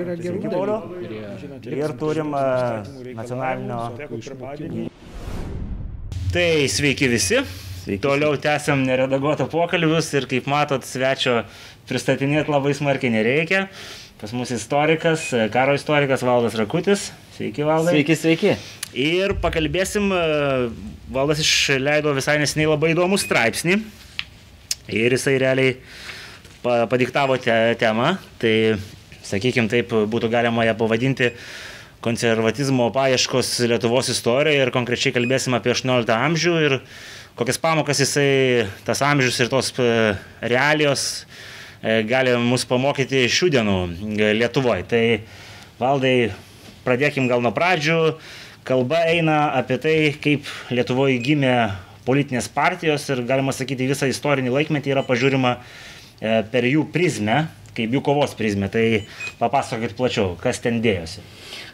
Yra gerų dalykų. Ir turim nacionalinio. Tai sveiki visi. Sveiki. Toliau tęsiam neredaguotą pokalbius ir kaip matot, svečio pristatinėti labai smarkiai nereikia. Pas mus istorikas, karo istorikas Valdas Rakutis. Sveiki, Valdai. Sveiki, sveiki. Ir pakalbėsim, Valdas išleido visai nesiniai labai įdomų straipsnį. Ir jisai realiai pa- padiktavo te, temą. Tai, sakykime, taip būtų galima ją pavadinti konservatizmo paieškos Lietuvos istorijoje ir konkrečiai kalbėsim apie 18 amžių ir kokias pamokas jisai, tas amžius ir tos e, realijos e, gali mus pamokyti šių dienų e, Lietuvoje. Tai valdai, pradėkim gal nuo pradžių. Kalba eina apie tai, kaip Lietuvoje gimė politinės partijos ir galima sakyti visą istorinį laikmetį yra pažiūrima per jų prizmę, kaip jų kovos prizmę. Tai papasakokit plačiau, kas ten dėjosi.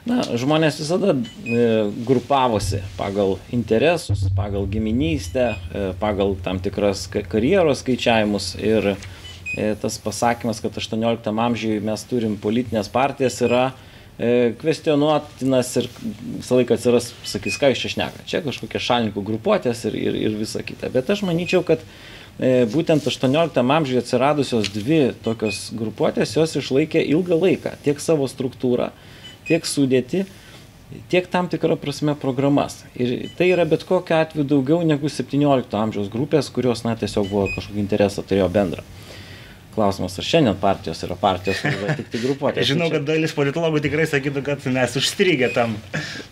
Na, žmonės visada e, grupavosi pagal interesus, pagal giminystę, e, pagal tam tikras ka- karjeros skaičiavimus ir e, tas pasakymas, kad 18 amžiuje mes turim politinės partijas yra kvestionuotinas ir visą laiką atsiras, sakys, ką iš čia šneka. Čia kažkokie šalininkų grupuotės ir, ir, ir visa kita. Bet aš manyčiau, kad būtent 18 amžiuje atsiradusios dvi tokios grupuotės, jos išlaikė ilgą laiką tiek savo struktūrą, tiek sudėti, tiek tam tikrą prasme programas. Ir tai yra bet kokiu atveju daugiau negu 17 amžiaus grupės, kurios, na, tiesiog buvo kažkokį interesą turėjo bendrą. Klausimas, ar šiandien partijos yra partijos, yra tik tai grupuotės. Žinau, kad dalis politologų tikrai sakytų, kad mes užstrigę tam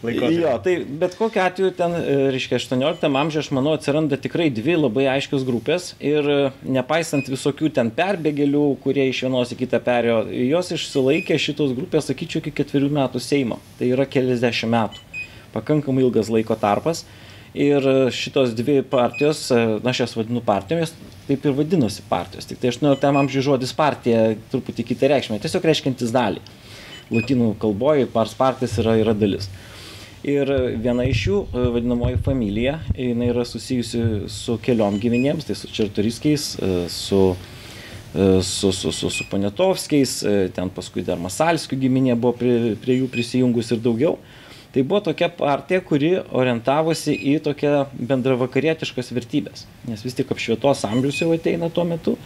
laikotarpiu. Jo, tai bet kokiu atveju ten, e, reiškia, 18 amžiuje, aš manau, atsiranda tikrai dvi labai aiškios grupės ir e, nepaisant visokių ten perbėgėlių, kurie iš vienos į kitą perėjo, jos išsilaikė šitos grupės, sakyčiau, iki ketverių metų Seimo. Tai yra keliasdešimt metų. Pakankamai ilgas laiko tarpas. Ir e, šitos dvi partijos, e, na aš jas vadinu partijomis, taip ir vadinosi partijos. Tik tai 18 amžiuje žodis partija truputį kitą reikšmę, tiesiog reiškintis dalį. Latinų kalboje pars partijas yra, yra dalis. Ir viena iš jų, e, vadinamoji familija, jinai yra susijusi su keliom giminėms, tai su Čertoriskiais, e, su, e, su, su, su, su Panetovskiais, e, ten paskui dar Masalskių giminė buvo prie, prie jų prisijungus ir daugiau. Tai buvo tokia partija, kuri orientavosi į tokią bendravakarietiškas vertybės, nes vis tik apšvietos amžius jau ateina tuo metu.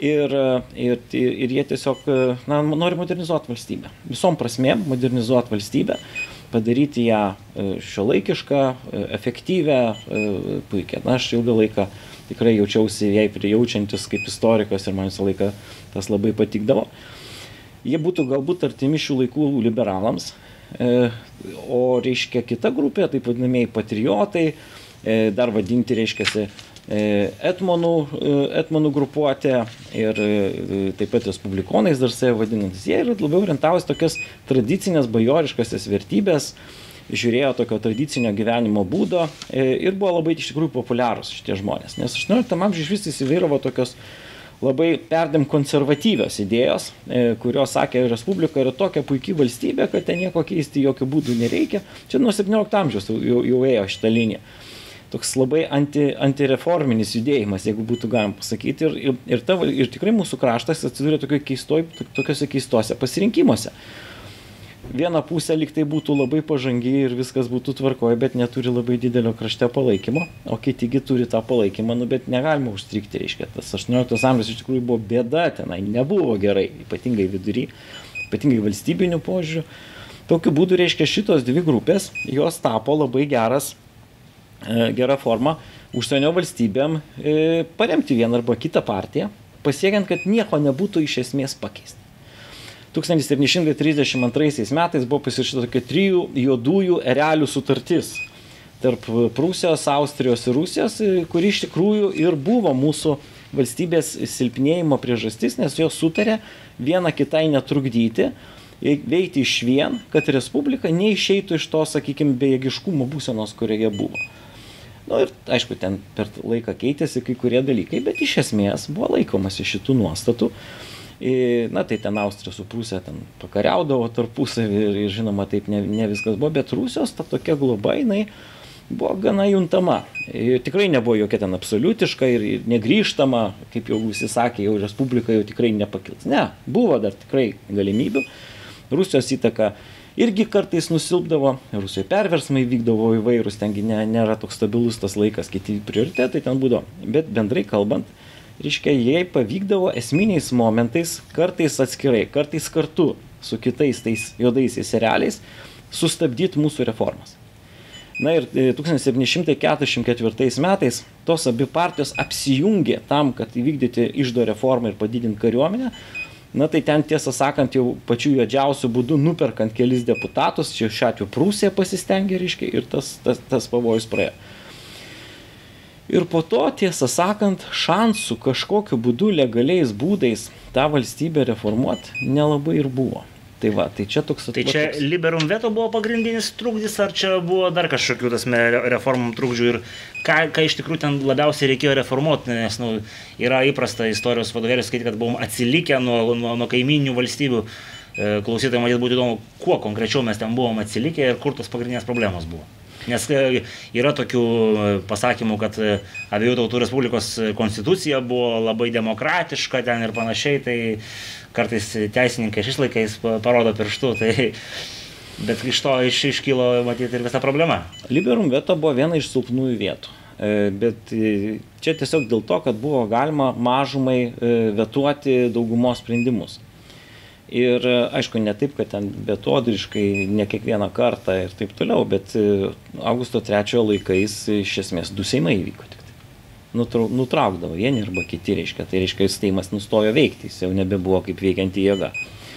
Ir, ir, ir jie tiesiog na, nori modernizuoti valstybę. Visom prasmėm modernizuoti valstybę, padaryti ją šio laikišką, efektyvę, e, puikią. Na, aš ilgą laiką tikrai jaučiausi jai prijaučiantis kaip istorikas ir man visą laiką tas labai patikdavo. Jie būtų galbūt artimi šių laikų liberalams, e, o reiškia kita grupė, taip vadinamieji patriotai, e, dar vadinti reiškia etmonų, e, etmonų grupuotė ir e, taip pat respublikonais dar save vadinantis. Jie yra labiau orientavosi tokias tradicinės bajoriškasias vertybės, žiūrėjo tokio tradicinio gyvenimo būdo e, ir buvo labai iš tikrųjų populiarūs šitie žmonės. Nes 18 amžiuje iš vis įsivyravo tokios labai perdėm konservatyvios idėjos, e, kurios sakė, Respublika yra tokia puikia valstybė, kad ten nieko keisti jokių būdų nereikia. Čia nuo 17 amžiaus jau, jau, ėjo šitą liniją. Toks labai anti, antireforminis judėjimas, jeigu būtų galima pasakyti. Ir, ir, ir, ta, ir tikrai mūsų kraštas atsidūrė tokiuose keistuose pasirinkimuose. Viena pusė liktai būtų labai pažangi ir viskas būtų tvarkoje, bet neturi labai didelio krašte palaikymo, o kitigi turi tą palaikymą, nu, bet negalima užstrikti, reiškia, tas 18 amžius iš tikrųjų buvo bėda, tenai nebuvo gerai, ypatingai vidury, ypatingai valstybinių požiūrių. Tokiu būdu, reiškia, šitos dvi grupės, jos tapo labai geras, e, gera forma užsienio valstybėm e, paremti vieną arba kitą partiją, pasiekiant, kad nieko nebūtų iš esmės pakeisti. 1732 metais buvo pasirašyta tokia trijų juodųjų erelių sutartis tarp Prūsijos, Austrijos ir Rusijos, kuri iš tikrųjų ir buvo mūsų valstybės silpnėjimo priežastis, nes jos sutarė vieną kitai netrukdyti, veikti iš vien, kad Respublika neišeitų iš to, sakykime, bejėgiškumo būsenos, kurioje buvo. Na nu, ir aišku, ten per laiką keitėsi kai kurie dalykai, bet iš esmės buvo laikomasi šitų nuostatų. Na tai ten Austrija su Prūsija ten pakariaudavo tarpusavį ir, ir žinoma taip ne, ne viskas buvo, bet Rusijos ta tokia globa jinai buvo gana juntama. Ir tikrai nebuvo jokia ten absoliutiška ir, ir negryžtama, kaip jau visi sakė, jau Respublika jau tikrai nepakils. Ne, buvo dar tikrai galimybių. Rusijos įtaka irgi kartais nusilpdavo, Rusijoje perversmai vykdavo įvairūs, tengi ne, nėra toks stabilus tas laikas, kiti prioritetai ten būdavo. Bet bendrai kalbant, reiškia, jai pavykdavo esminiais momentais, kartais atskirai, kartais kartu su kitais tais juodaisiais realiais, sustabdyti mūsų reformas. Na ir 1744 e, metais tos abi partijos apsijungė tam, kad įvykdyti išdo reformą ir padidinti kariuomenę, Na tai ten tiesą sakant jau pačiu juodžiausiu būdu nuperkant kelis deputatus, čia šiuo atveju Prūsija pasistengė, reiškia, ir tas, tas, tas pavojus praėjo. Ir po to, tiesą sakant, šansų kažkokiu būdu legaliais būdais tą valstybę reformuoti nelabai ir buvo. Tai va, tai čia toks. Tai čia liberum veto buvo pagrindinis trukdys, ar čia buvo dar kažkokių tas reformų trukdžių ir ką, ką iš tikrųjų ten labiausiai reikėjo reformuoti, nes nu, yra įprasta istorijos vadovėlis skaityti, kad buvom atsilikę nuo, nuo, nuo kaiminių valstybių. E, klausytojai matyt būtų įdomu, kuo konkrečiau mes ten buvom atsilikę ir kur tos pagrindinės problemos buvo. Nes e, yra tokių e, pasakymų, kad abiejų tautų Respublikos konstitucija buvo labai demokratiška ten ir panašiai, tai kartais teisininkai šiais laikais parodo pirštu, tai bet iš to iš, iškylo matyti ir visa problema. Liberum veto buvo viena iš silpnųjų vietų. E, bet e, čia tiesiog dėl to, kad buvo galima mažumai e, vetuoti daugumos sprendimus. Ir aišku, ne taip, kad ten betodriškai, ne kiekvieną kartą ir taip toliau, bet Augusto trečiojo laikais iš esmės du seimai įvyko nutraukdavo vieni arba kiti, reiškia. Tai reiškia, Seimas nustojo veikti, jis jau nebebuvo kaip veikianti jėga.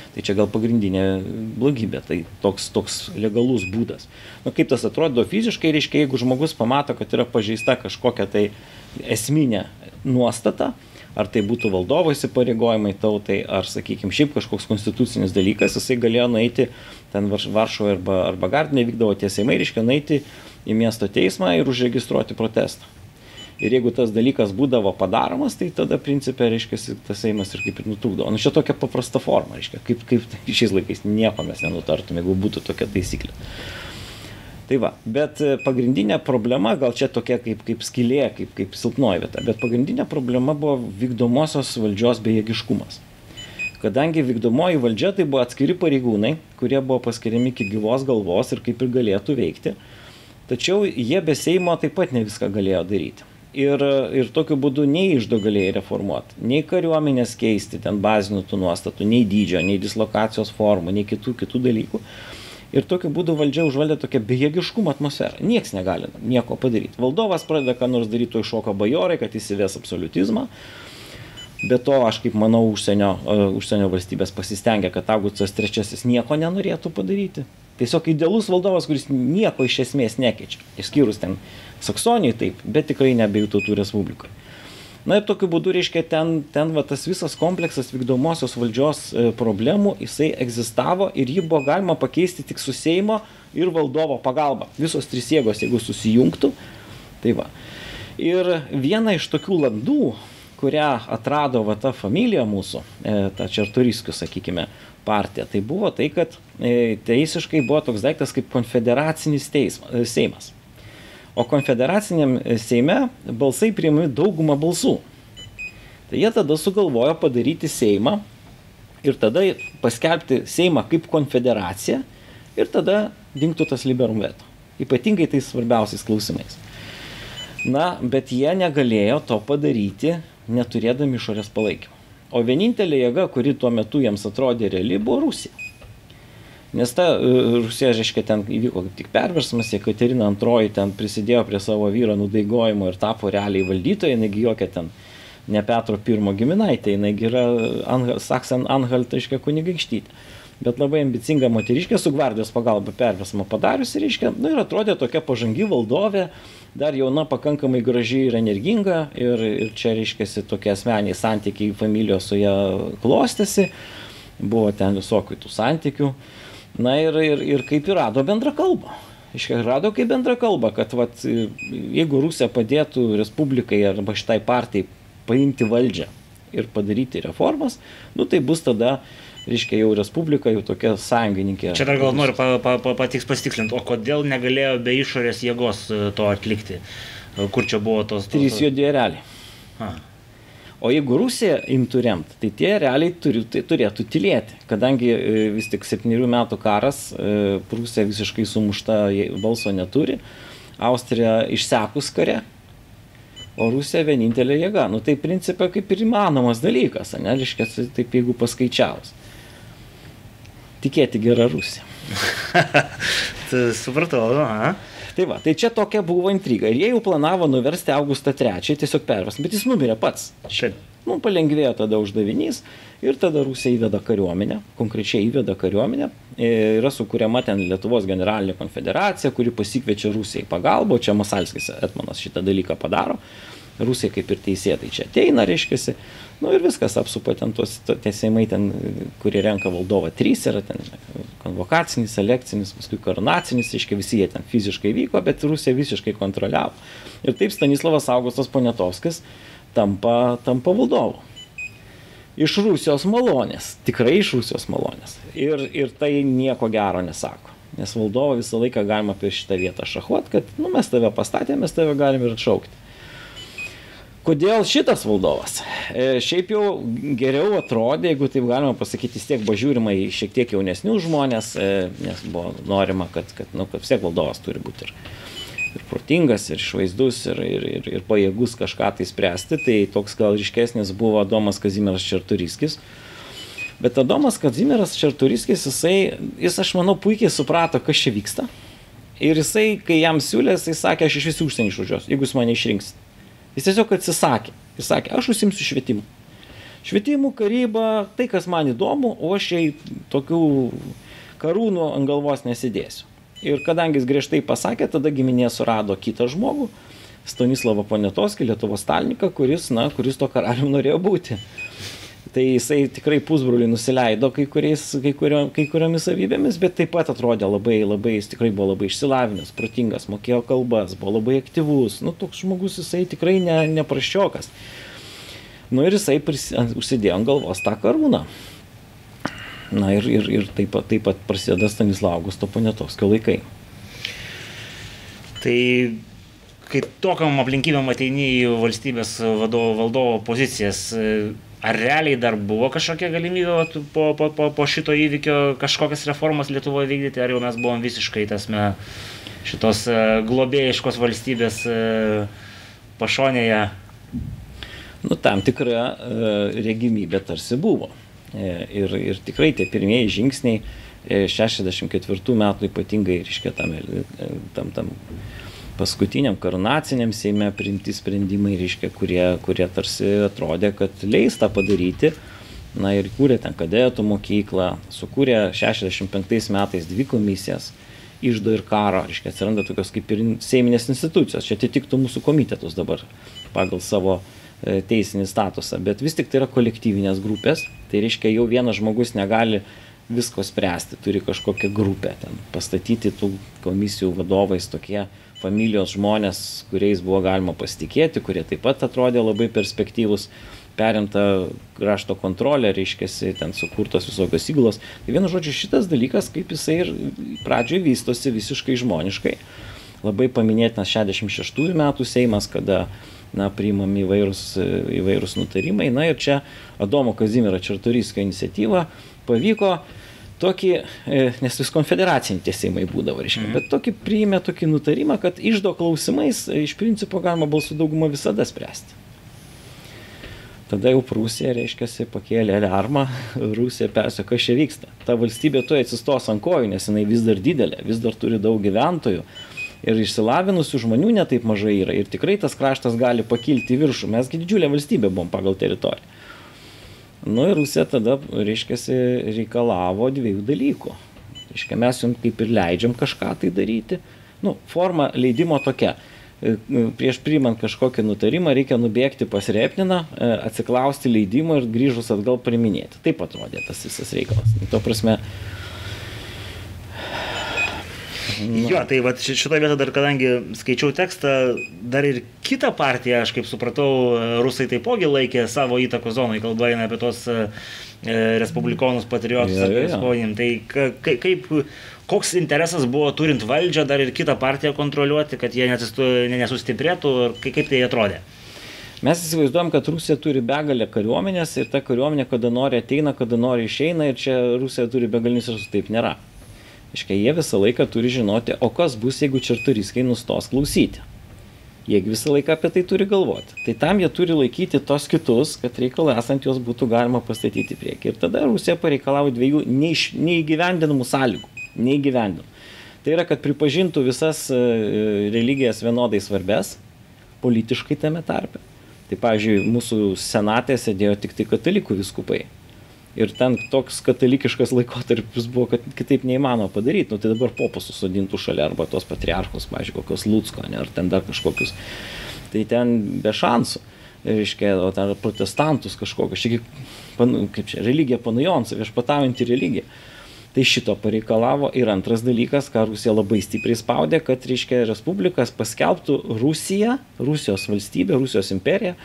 Tai čia gal pagrindinė blogybė, tai toks, toks legalus būdas. Na kaip tas atrodo fiziškai, reiškia, jeigu žmogus pamato, kad yra pažeista kažkokia tai esminė nuostata, ar tai būtų valdovo įsipareigojimai tautai, ar, sakykime, šiaip kažkoks konstitucinis dalykas, jisai galėjo nueiti, ten Varšuvoje arba, arba Gardinė vykdavo tiesiai, reiškia, nueiti į miesto teismą ir užregistruoti protestą. Ir jeigu tas dalykas būdavo padaromas, tai tada principė, reiškia, tas Seimas ir kaip ir nutrūkdavo. Nu, čia tokia paprasta forma, reiškia, kaip, kaip šiais laikais nieko mes nenutartume, jeigu būtų tokia taisyklė. Tai va, bet e, pagrindinė problema, gal čia tokia kaip, kaip skilė, kaip, kaip silpnoji vieta, bet pagrindinė problema buvo vykdomosios valdžios bejėgiškumas. Kadangi vykdomoji valdžia tai buvo atskiri pareigūnai, kurie buvo paskiriami iki gyvos galvos ir kaip ir galėtų veikti, tačiau jie be Seimo taip pat ne viską galėjo daryti ir, ir tokiu būdu nei išdo galėjai reformuoti, nei kariuomenės keisti ten bazinių tų nuostatų, nei dydžio, nei dislokacijos formų, nei kitų, kitų dalykų. Ir tokiu būdu valdžia užvaldė tokią bejėgiškumo atmosferą. Niekas negali nieko padaryti. Valdovas pradeda ką nors daryti, to iššoka bajorai, kad įsives absolutizmą. Be to, aš kaip manau, užsienio, uh, užsienio valstybės pasistengia, kad Augustas III nieko nenorėtų padaryti. Tiesiog idealus valdovas, kuris nieko iš esmės nekeičia. Išskyrus ten Saksonijai taip, bet tikrai ne abiejų tautų respublikai. Na ir tokiu būdu, reiškia, ten, ten va, tas visas kompleksas vykdomosios valdžios e, problemų, jisai egzistavo ir jį buvo galima pakeisti tik su Seimo ir valdovo pagalba. Visos trys jėgos, jeigu susijungtų, tai va. Ir viena iš tokių landų, kurią atrado va ta familija mūsų, e, ta Čertoriskių, sakykime, partija, tai buvo tai, kad e, teisiškai buvo toks daiktas kaip konfederacinis teismas, Seimas o konfederaciniam Seime balsai priimami daugumą balsų. Tai jie tada sugalvojo padaryti Seimą ir tada paskelbti Seimą kaip konfederaciją ir tada dinktų tas liberum veto. Ypatingai tais svarbiausiais klausimais. Na, bet jie negalėjo to padaryti, neturėdami išorės palaikymą. O vienintelė jėga, kuri tuo metu jiems atrodė reali, buvo Rusija. Nes ta e, Rusija, reiškia, ten įvyko kaip tik perversmas, Jekaterina II ten prisidėjo prie savo vyro nudaigojimo ir tapo realiai valdytoja, negi jokia ten ne Petro I giminaitė, jinai yra Angel, Saksen Anhalt, reiškia, kunigaikštytė. Bet labai ambicinga moteriškė su gvardijos pagalba perversmą padariusi, reiškia, nu ir atrodė tokia pažangi valdovė, dar jauna, pakankamai graži ir energinga ir, ir čia, reiškia, tokie asmeniai santykiai familijos su ją klostėsi, buvo ten visokių tų santykių. Na ir, ir, ir kaip ir rado bendrą kalbą. Iškai rado kaip bendrą kalbą, kad vat, jeigu Rusija padėtų Respublikai arba šitai partijai paimti valdžią ir padaryti reformas, nu tai bus tada, reiškia, jau Respublika, jau tokia sąjungininkė. Čia dar gal noriu pa, pa, pa, patiks pasitikslinti, o kodėl negalėjo be išorės jėgos e, to atlikti? Kur čia buvo tos... tos... Trys juodi realiai. O jeigu Rusija imtų remti, tai tie realiai turi, tai turėtų tylėti, kadangi e, vis tik septynių metų karas, e, Prūsija visiškai sumušta, balso neturi, Austrija išsekus kare, o Rusija vienintelė jėga. Nu tai principė kaip ir įmanomas dalykas, ne, reiškia, taip jeigu paskaičiavus. Tikėti gerą Rusiją. Supratau, aha. Tai va, tai čia tokia buvo intriga. Ir jie jau planavo nuversti Augustą III, tiesiog pervesti, bet jis numirė pats. Šiaip. Nu, palengvėjo tada uždavinys ir tada Rusija įveda kariuomenę, konkrečiai įveda kariuomenę. Yra sukūriama ten Lietuvos generalinė konfederacija, kuri pasikviečia Rusijai pagalbą, čia Masalskis Etmanas šitą dalyką padaro. Rusija kaip ir teisėtai čia ateina, reiškia. Nu ir viskas apsupa ten tos teisėjimai, ten, kurie renka valdovą. Trys yra ten konvokacinis, selekcinis, paskui koronacinis, reiškia visi jie ten fiziškai vyko, bet Rusija visiškai kontroliavo. Ir taip Stanislavas Augustas Poniatovskis tampa, tampa valdovu. Iš Rusijos malonės, tikrai iš Rusijos malonės. Ir, ir tai nieko gero nesako. Nes valdovą visą laiką galima apie šitą vietą šachuot, kad nu, mes tave pastatėme, mes tave galime ir atšaukti. Kodėl šitas valdovas? E, šiaip jau geriau atrodė, jeigu taip galima pasakyti, vis tiek buvo žiūrima į šiek tiek jaunesnius žmonės, e, nes buvo norima, kad, kad, nu, kad vis tiek valdovas turi būti ir, ir protingas, ir išvaizdus, ir, ir, ir, ir pajėgus kažką tai spręsti. Tai toks gal ryškesnis buvo Adomas Kazimieras Čerturiskis. Bet Adomas Kazimieras Čerturiskis, jisai, jis aš manau puikiai suprato, kas čia vyksta. Ir jisai, kai jam siūlė, jisai sakė, aš iš visų užsienį išvažiuosiu, jeigu jūs mane išrinksite. Jis tiesiog atsisakė. Jis sakė, aš užsimsiu švietimu. Švietimu, karyba, tai kas man įdomu, o aš jai tokių karūnų ant galvos nesidėsiu. Ir kadangi jis griežtai pasakė, tada giminė surado kitą žmogų, Stanislavą Ponetoskį, Lietuvos stalniką, kuris, na, kuris to karalium norėjo būti. Tai jisai tikrai pusbroliui nusileido kai, kuriais, kai, kurio, kai kuriomis savybėmis, bet taip pat atrodė labai, labai, jis tikrai buvo labai išsilavinęs, protingas, mokėjo kalbas, buvo labai aktyvus. Nu, toks žmogus jisai tikrai ne, nepraščiokas. Nu ir jisai pris, užsidėjo ant galvos tą karūną. Na ir, ir, ir taip, pat, taip pat prasideda Stanislavos Augusto Poniatovskio laikai. Tai kai tokiam aplinkybėm ateini į valstybės vadovo, valdovo pozicijas, Ar realiai dar buvo kažkokia galimybė po, po, po, po šito įvykio kažkokias reformas Lietuvoje vykdyti, ar jau mes buvom visiškai tasme šitos e, globėjiškos valstybės e, pašonėje? Nu, tam tikra uh, regimybė tarsi buvo. Ir, ir tikrai tie pirmieji žingsniai 64 metų ypatingai, reiškia, tam, tam, tam paskutiniam karnaciniam Seime priimti sprendimai, reiškia, kurie, kurie tarsi atrodė, kad leis tą padaryti. Na ir kūrė ten kadetų mokyklą, sukūrė 65 metais dvi komisijas, išdo ir karo, reiškia, atsiranda tokios kaip ir Seiminės institucijos, čia atitiktų mūsų komitetus dabar pagal savo e, teisinį statusą, bet vis tik tai yra kolektyvinės grupės, tai reiškia jau vienas žmogus negali visko spręsti, turi kažkokią grupę ten, pastatyti tų komisijų vadovais tokie familijos žmonės, kuriais buvo galima pasitikėti, kurie taip pat atrodė labai perspektyvus, perimta krašto kontrolė, reiškia, ten sukurtos visokios įgulos. Tai vienu žodžiu, šitas dalykas, kaip jisai ir pradžioje vystosi visiškai žmoniškai. Labai paminėtinas 66 metų Seimas, kada na, priimami įvairūs, įvairūs nutarimai. Na ir čia Adomo Kazimiero Čertoriskio iniciatyva pavyko tokį, e, nes vis konfederaciniai tiesimai būdavo, reiškia, mm. bet tokį priėmė tokį nutarimą, kad išdo klausimais e, iš principo galima balsų daugumą visada spręsti. Tada jau Prūsija, reiškia, pakėlė alarmą, Rusija persio, kas čia vyksta. Ta valstybė tuoj atsistos ant kojų, nes jinai vis dar didelė, vis dar turi daug gyventojų. Ir išsilavinusių žmonių netaip mažai yra. Ir tikrai tas kraštas gali pakilti į viršų. Mesgi didžiulė valstybė buvom pagal teritoriją. Nu ir Rusija tada, reiškia, reikalavo dviejų dalykų. Reiškia, mes jums kaip ir leidžiam kažką tai daryti. Nu, forma leidimo tokia. E, prieš priimant kažkokį nutarimą reikia nubėgti pas Repniną, e, atsiklausti leidimo ir grįžus atgal priminėti. Taip atrodė tas visas reikalas. Tuo prasme, Nu. Jo, tai va, šitoje vietoje dar, kadangi skaičiau tekstą, dar ir kitą partiją, aš kaip supratau, rusai taipogi laikė savo įtako zonai, kalba eina apie tos e, respublikonus, patriotus, ja, ja, ja. Tai ka, kaip, koks interesas buvo turint valdžią dar ir kitą partiją kontroliuoti, kad jie nesustiprėtų, kaip tai atrodė? Mes įsivaizduojam, kad Rusija turi begalę kariuomenės ir ta kariuomenė kada nori ateina, kada nori išeina ir čia Rusija turi begalinis resursus. Taip nėra. Iškai jie visą laiką turi žinoti, o kas bus, jeigu čerturiskai nustos klausyti. Jie visą laiką apie tai turi galvoti. Tai tam jie turi laikyti tos kitus, kad reikalą esant juos būtų galima pastatyti į priekį. Ir tada Rusija pareikalavo dviejų neiš, neįgyvendinamų sąlygų. Neįgyvendinamų. Tai yra, kad pripažintų visas e, religijas vienodai svarbes, politiškai tame tarpe Tai pavyzdžiui, mūsų senatė sėdėjo tik tai katalikų viskupai. Ir ten toks katalikiškas laikotarpis buvo, kad kitaip neįmanoma padaryti. Nu, tai dabar popus susodintų šalia arba tos patriarchus, pavyzdžiui, kokios Lutsko, ne, ar ten dar kažkokius. Tai ten be šansų. Reiškia, o ten protestantus kažkokius, čia kaip čia, religija panajons, viešpataujantį religiją. Tai šito pareikalavo ir antras dalykas, ką Rusija labai stipriai spaudė, kad, reiškia, Respublikas paskelbtų Rusiją, Rusijos valstybę, Rusijos imperiją,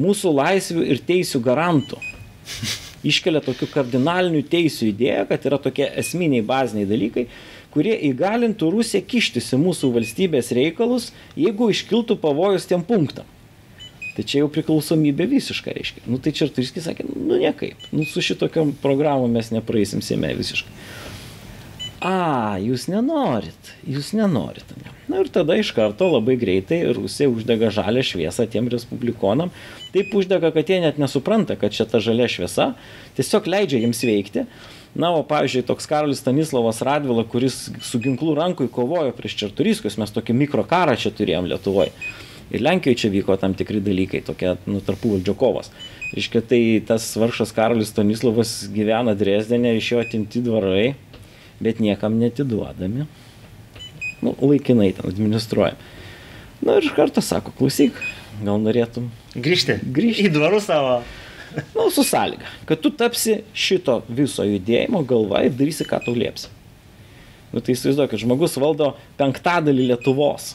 mūsų laisvių ir teisių garantų. Iškelia tokių kardinalinių teisių idėją, kad yra tokie esminiai baziniai dalykai, kurie įgalintų Rusiją kištis į mūsų valstybės reikalus, jeigu iškiltų pavojus tiem punktam. Tai čia jau priklausomybė visiškai reiškia. Nu tai Čerturiskis sakė, nu niekaip, nu su šitokiam programom mes nepraeisim Seime visiškai. A, jūs nenorit, jūs nenorit. Ne? Na ir tada iš karto labai greitai Rusija uždega žalę šviesą tiem respublikonam. Taip uždega, kad jie net nesupranta, kad čia ta žalia šviesa tiesiog leidžia jiems veikti. Na, o pavyzdžiui, toks Karolis Stanislavas Radvila, kuris su ginklu rankui kovojo prieš Čerturiskos, mes tokį mikrokarą čia turėjom Lietuvoje ir Lenkijoje čia vyko tam tikri dalykai, tokie nu, tarpų valdžio kovos. Iškia, tai tas varšas Karolis Stanislavas gyvena Dresdenė, iš jo atimti dvarai, bet niekam netiduodami. Nu, laikinai ten administruoja. Na nu, ir iš karto sako, klausyk, gal norėtum. Grįžti. Grįžti. Į dvarų savo. Na, nu, su sąlyga, kad tu tapsi šito viso judėjimo galva ir darysi, ką tau liepsi. Nu, tai įsivaizduoju, kad žmogus valdo penktadalį Lietuvos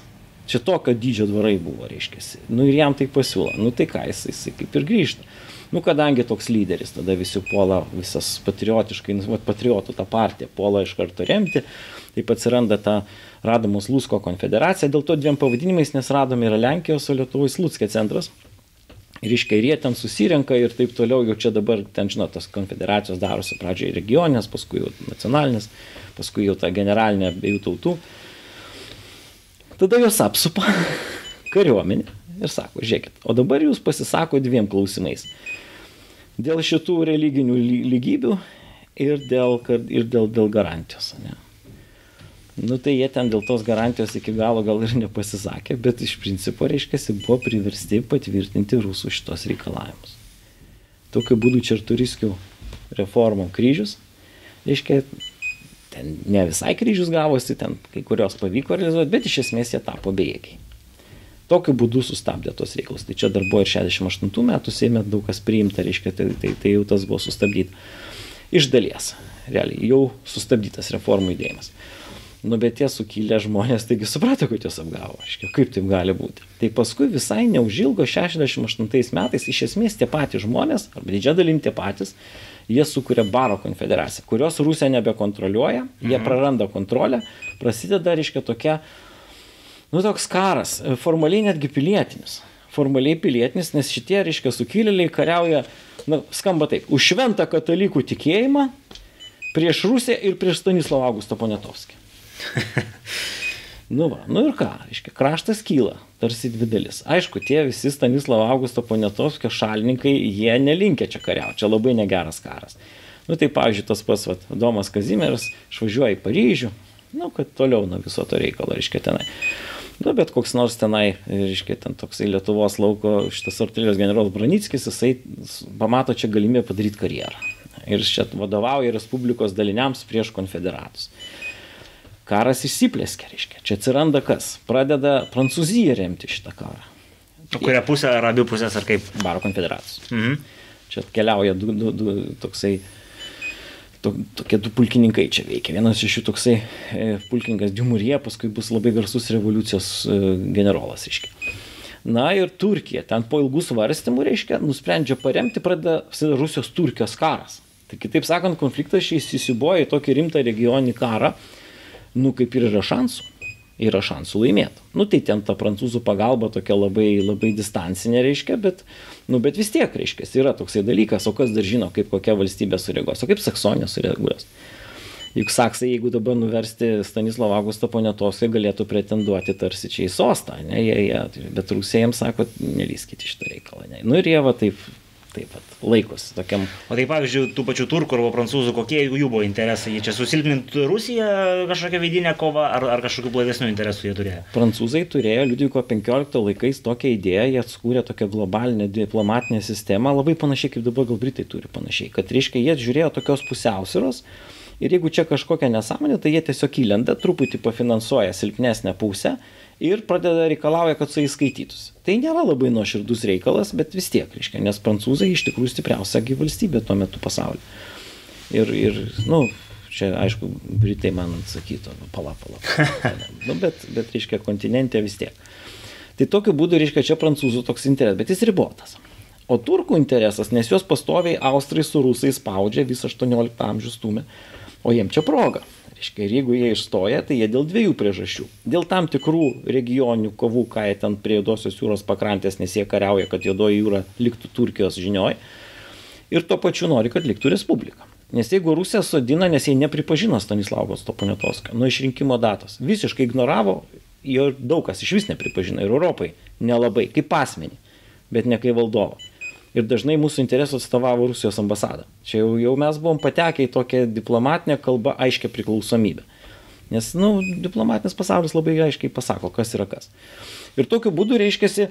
čia tokio dydžio dvarai buvo, reiškia. Nu ir jam tai pasiūlo. Nu tai ką, jisai, jisai kaip ir grįžta. Nu kadangi toks lyderis, tada visi puola visas patriotiškai, nu, patriotų tą partiją puola iš karto remti. Taip atsiranda ta Radamos Lusko konfederacija, dėl to dviem pavadinimais, nes radome yra Lenkijos, o Lietuvos Lutskė centras. Ir iš kairė ten susirenka ir taip toliau, jau čia dabar, ten žinot, tos konfederacijos darosi pradžioje regioninės, paskui jau nacionalinės, paskui jau ta generalinė abiejų tautų. Tada jos apsupa kariuomenė ir sako, žiūrėkit, o dabar jūs pasisako dviem klausimais. Dėl šitų religinių lygybių ir dėl, ir dėl, dėl garantijos. Ne? Nu tai jie ten dėl tos garantijos iki galo gal ir nepasisakė, bet iš principo, reiškia, buvo priversti patvirtinti rusų šitos reikalavimus. Tokiu būdu Čerturiskių reformų kryžius, reiškia, ten ne visai kryžius gavosi, ten kai kurios pavyko realizuoti, bet iš esmės jie tapo bejėgiai. Tokiu būdu sustabdė tos reikalus. Tai čia dar buvo ir 68 metų Seime daug kas priimta, reiškia, tai, tai, tai jau tas buvo sustabdyta. Iš dalies, realiai, jau sustabdytas reformų judėjimas. Nu, bet tie sukilę žmonės taigi suprato, kad juos apgavo. Aiškiai, kaip taip gali būti. Tai paskui visai neužilgo 68 metais iš esmės tie patys žmonės, arba didžia dalim tie patys, jie sukuria baro konfederaciją, kurios Rusija nebekontroliuoja, jie mhm. praranda kontrolę, prasideda, reiškia, tokia, nu, toks karas, formaliai netgi pilietinis. Formaliai pilietinis, nes šitie, reiškia, sukilėliai kariauja, nu, skamba taip, už šventą katalikų tikėjimą prieš Rusiją ir prieš Stanislavą Augustą Ponetovskį. nu va, nu ir ką, reiškia, kraštas kyla tarsi dvi dalis. Aišku, tie visi Stanislavo Augusto Poniatovskio šalininkai, jie nelinkia čia kariauti, čia labai negeras karas. Nu tai, pavyzdžiui, tas pats vat, Domas Kazimieras išvažiuoja į Paryžių, nu, kad toliau nuo viso to reikalo, reiškia tenai. Nu, bet koks nors tenai, reiškia, ten toksai Lietuvos lauko, šitas artilerijos generolas Branickis, jisai pamato čia galimybę padaryti karjerą. Ir čia vadovauja Respublikos daliniams prieš konfederatus karas išsiplėskia, reiškia. Čia atsiranda kas? Pradeda Prancūzija remti šitą karą. O kurią pusę, ar abi pusės, ar kaip? Baro konfederacijos. Mhm. Čia atkeliauja du, du, du toksai, to, tokie du pulkininkai čia veikia. Vienas iš jų toksai e, pulkininkas Diumurie, paskui bus labai garsus revoliucijos e, generolas, reiškia. Na ir Turkija, ten po ilgų svarstymų, reiškia, nusprendžia paremti, pradeda Rusijos Turkijos karas. Tai kitaip sakant, konfliktas šis įsiboja į tokį rimtą regioninį karą, nu kaip ir yra šansų. Yra šansų laimėti. Nu tai ten ta prancūzų pagalba tokia labai, labai distancinė reiškia, bet, nu, bet vis tiek reiškia, yra toksai dalykas, o kas dar žino, kaip kokia valstybė sureaguos, o kaip Saksonija sureaguos. Juk saksai, jeigu dabar nuversti Stanislavą Augustą Poniatovskį, galėtų pretenduoti tarsi čia į sostą, ne, jie, jie, bet rusėjams sako, nelyskite šitą reikalą. Ne. Nu ir jie va taip taip pat laikosi tokiam. O tai pavyzdžiui, tų pačių turkų arba prancūzų, kokie jų buvo interesai? Jie čia susilpninti Rusiją kažkokią vidinę kovą ar, ar kažkokių blaivesnių interesų jie turėjo? Prancūzai turėjo Liudviko XV laikais tokią idėją, jie atskūrė tokią globalinę diplomatinę sistemą, labai panašiai kaip dabar gal Britai turi panašiai, kad reiškia, jie žiūrėjo tokios pusiausvyros. Ir jeigu čia kažkokia nesąmonė, tai jie tiesiog įlenda, truputį pafinansuoja silpnesnę pusę ir pradeda reikalauja, kad su jais skaitytųsi. Tai nėra labai nuoširdus reikalas, bet vis tiek, reiškia, nes prancūzai iš tikrųjų stipriausia valstybė tuo metu pasaulyje. Ir, ir nu, čia aišku, Britai man atsakytų, nu, pala, pala. pala. nu, bet, bet, reiškia, kontinente vis tiek. Tai tokiu būdu, reiškia, čia prancūzų toks interesas, bet jis ribotas. O turkų interesas, nes juos pastoviai austrai su rusais spaudžia, visą 18 amžių stumė, o jiem čia proga. Reiškia, ir jeigu jie išstoja, tai jie dėl dviejų priežasčių. Dėl tam tikrų regioninių kovų, ką jie ten prie Jodosios jūros pakrantės, nes jie kariauja, kad Jodoji jūra liktų Turkijos žinioj. Ir tuo pačiu nori, kad liktų Respublika. Nes jeigu Rusija sodina, nes jie nepripažino Stanislavos Toponiatovskio nuo išrinkimo datos, visiškai ignoravo, jo daug kas iš vis nepripažino ir Europai nelabai, kaip asmenį, bet ne kaip valdovą ir dažnai mūsų interesų atstovavo Rusijos ambasada. Čia jau, jau mes buvom patekę į tokią diplomatinę kalbą aiškę priklausomybę. Nes, na, nu, diplomatinis pasaulis labai aiškiai pasako, kas yra kas. Ir tokiu būdu, reiškia,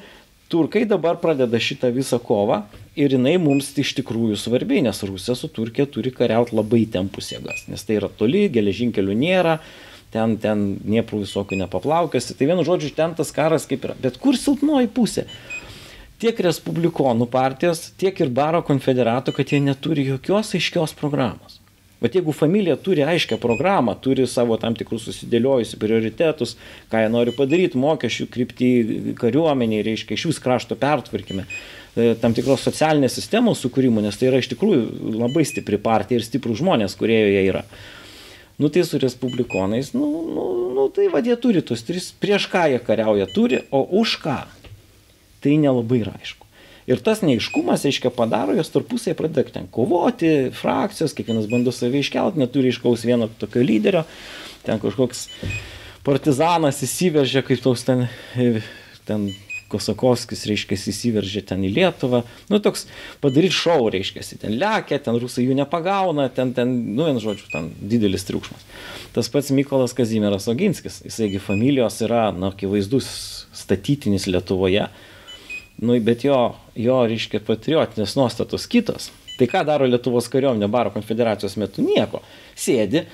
turkai dabar pradeda šitą visą kovą ir jinai mums iš tikrųjų svarbi, nes Rusija su Turkija turi kariauti labai tempus jėgas, nes tai yra toli, geležinkelių nėra, ten, ten nieprų visokių nepaplaukėsi. Tai vienu žodžiu, ten tas karas kaip yra. Bet kur silpnoji pusė? Tiek Respublikonų partijos, tiek ir Baro konfederato, kad jie neturi jokios aiškios programos. Bet jeigu familija turi aiškę programą, turi savo tam tikrus susidėliojusius prioritetus, ką jie nori padaryti, mokesčių kryptį kariuomeniai, reiškia iš vis krašto pertvarkime, tam tikros socialinės sistemos sukūrimo, nes tai yra iš tikrųjų labai stipri partija ir stiprų žmonės, kurie joje yra. Nu tai su respublikonais, nu, nu, nu tai vad jie turi tos tris, prieš ką jie kariauja turi, o už ką tai nelabai yra aišku. Ir tas neiškumas, aiškiai, padaro, jos tarpusiai pradeda ten kovoti, frakcijos, kiekvienas bando save iškelti, neturi iškaus vieno tokio lyderio, ten kažkoks partizanas įsiveržia, kaip toks ten, ten Kosakovskis, reiškia, įsiveržė ten į Lietuvą. Nu, toks padaryti šau, reiškia, ten lekia, ten rusai jų nepagauna, ten, ten, nu, vien žodžiu, ten didelis triukšmas. Tas pats Mykolas Kazimieras Oginskis, jisaigi familijos yra, na, akivaizdus statytinis Lietuvoje Nu, bet jo, jo, reiškia, patriotinės nuostatos kitos. Tai ką daro Lietuvos kariuomenė baro konfederacijos metu? Nieko. Sėdi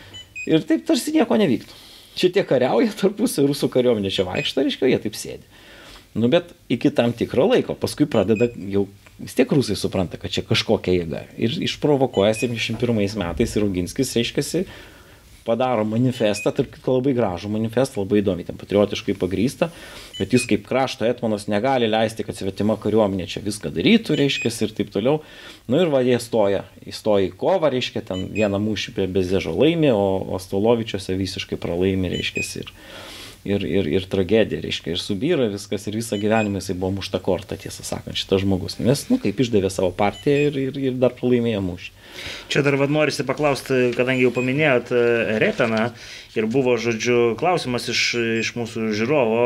ir taip tarsi nieko nevyktų. Čia tie kariauja tarpusai, rusų kariuomenė čia vaikšta, reiškia, jie taip sėdi. Nu, bet iki tam tikro laiko, paskui pradeda jau vis tiek rusai supranta, kad čia kažkokia jėga. Ir išprovokuoja 71 metais ir Auginskis, reiškia, padaro manifestą, tarp kitko labai gražų manifestą, labai įdomi, ten patriotiškai pagrįsta, kad jis kaip krašto etmonas negali leisti, kad svetima kariuomenė čia viską darytų, reiškia, ir taip toliau. Nu ir va, jie stoja, įstoja į kovą, reiškia, ten vieną mūšį prie Bezežo laimi, o, o Stolovičiuose visiškai pralaimi, reiškia, ir, ir, ir, ir tragedija, reiškia, ir subyra viskas, ir visą gyvenimą jisai buvo mušta korta, tiesą sakant, šitas žmogus. Nes, nu, kaip išdavė savo partiją ir, ir, ir dar pralaimėjo mūšį. Čia dar vad norisi paklausti, kadangi jau paminėjot e, Repeną ir buvo, žodžiu, klausimas iš, iš mūsų žiūrovo,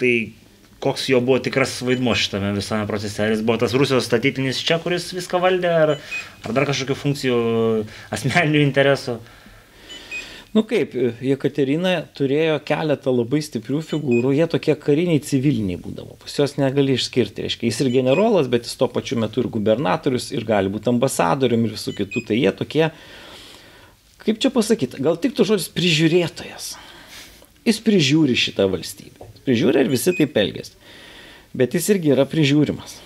tai koks jo buvo tikras vaidmo šitame visame procese? Ar jis buvo tas Rusijos statytinis čia, kuris viską valdė, ar, ar dar kažkokių funkcijų asmeninių interesų? Nu kaip, Jekaterina turėjo keletą labai stiprių figūrų, jie tokie kariniai civiliniai būdavo, pas juos negali išskirti, reiškia, jis ir generolas, bet jis tuo pačiu metu ir gubernatorius, ir gali būti ambasadorium ir visų kitų, tai jie tokie, kaip čia pasakyti, gal tik tu žodis prižiūrėtojas. Jis prižiūri šitą valstybę, prižiūri ir visi taip elgesi, bet jis irgi yra prižiūrimas.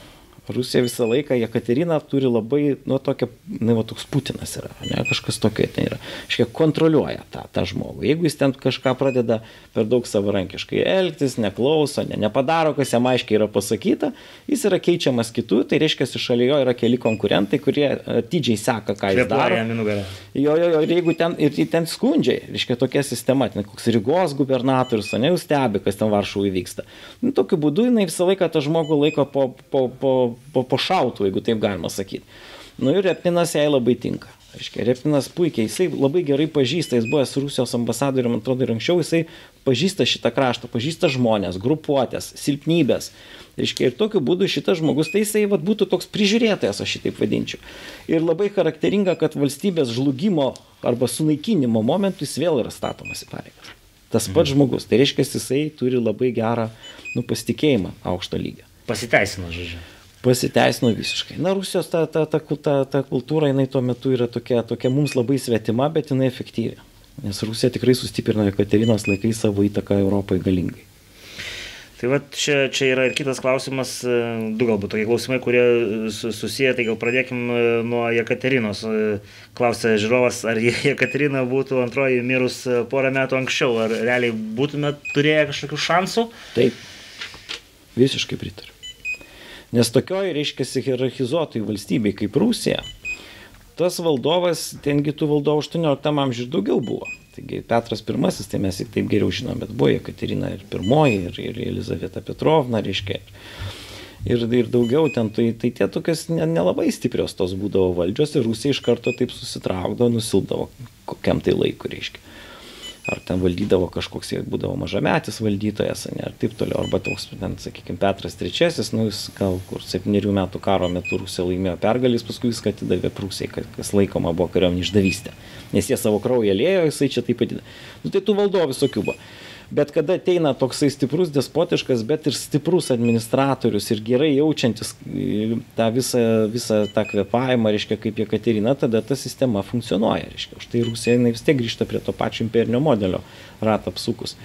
Rusija visą laiką, Jekaterina turi labai, nu, tokia, nu, va, toks Putinas yra, ne, kažkas tokio ten yra. Iškiek kontroliuoja tą, tą žmogų. Jeigu jis ten kažką pradeda per daug savarankiškai elgtis, neklauso, ne, nepadaro, kas jam aiškiai yra pasakyta, jis yra keičiamas kitų, tai reiškia, šalia jo yra keli konkurentai, kurie atidžiai seka, ką jis daro. Jo, jo, jo, ir jeigu ten, ir ten skundžiai, reiškia tokia sistema, ten koks Rygos gubernatorius, ne, jau stebi, kas ten Varšuvai vyksta. Nu, tokiu būdu jinai visą laiką tą žmogų laiko po, po, po po, po šautų, jeigu taip galima sakyti. Nu ir Repninas jai labai tinka. Aiškiai, Repninas puikiai, jisai labai gerai pažįsta, jis buvęs Rusijos ambasadoriu, man atrodo, ir anksčiau jisai pažįsta šitą kraštą, pažįsta žmonės, grupuotės, silpnybės. Reiškia, ir tokiu būdu šitas žmogus, tai jisai vat, būtų toks prižiūrėtojas, aš šitaip vadinčiau. Ir labai charakteringa, kad valstybės žlugimo arba sunaikinimo momentu jis vėl yra statomas į pareigas. Tas pats mhm. žmogus, tai reiškia, jisai turi labai gerą nu, pasitikėjimą aukšto lygio. Pasiteisino, žodžiu pasiteisino visiškai. Na, Rusijos ta, ta, ta, ta, ta kultūra, jinai tuo metu yra tokia, tokia mums labai svetima, bet jinai efektyvi. Nes Rusija tikrai sustiprino Jekaterinos laikais savo įtaką Europai galingai. Tai va čia, čia yra ir kitas klausimas, e, du galbūt tokie klausimai, kurie susiję, tai gal pradėkim e, nuo Jekaterinos. E, klausė žiūrovas, ar Jekaterina būtų antroji mirus porą metų anksčiau, ar realiai būtume turėję kažkokių šansų? Taip, visiškai pritariu. Nes tokioj, reiškia, hierarchizuotoj valstybei kaip Rusija, tas valdovas, tengi tų valdovų 18 amžiuje daugiau buvo. Taigi Petras I, tai mes jį taip geriau žinom, bet buvo Jekaterina ir pirmoji, ir, ir Elizaveta Petrovna, reiškia. Ir, ir daugiau ten, tai, tai tie tokios nelabai ne stiprios tos būdavo valdžios ir Rusija iš karto taip susitraukdavo, nusildavo kokiam tai laikui, reiškia ar ten valdydavo kažkoks, jie būdavo mažametis valdytojas, ne, ir taip toliau, arba toks, ten, sakykime, Petras III, nu, jis gal kur septyniarių metų karo metu Rusija laimėjo pergalės, paskui viską atidavė Prūsiai, kas laikoma buvo kariuomenė išdavystė, nes jie savo kraują lėjo, jisai čia taip pat. Nu, tai tų valdovų visokių buvo. Bet kada ateina toksai stiprus, despotiškas, bet ir stiprus administratorius ir gerai jaučiantis e, tą visą, visą tą kvepavimą, reiškia, kaip Jekaterina, tada ta sistema funkcionuoja. Reiškia, už tai Rusija vis tiek grįžta prie to pačio imperinio modelio ratą apsukus.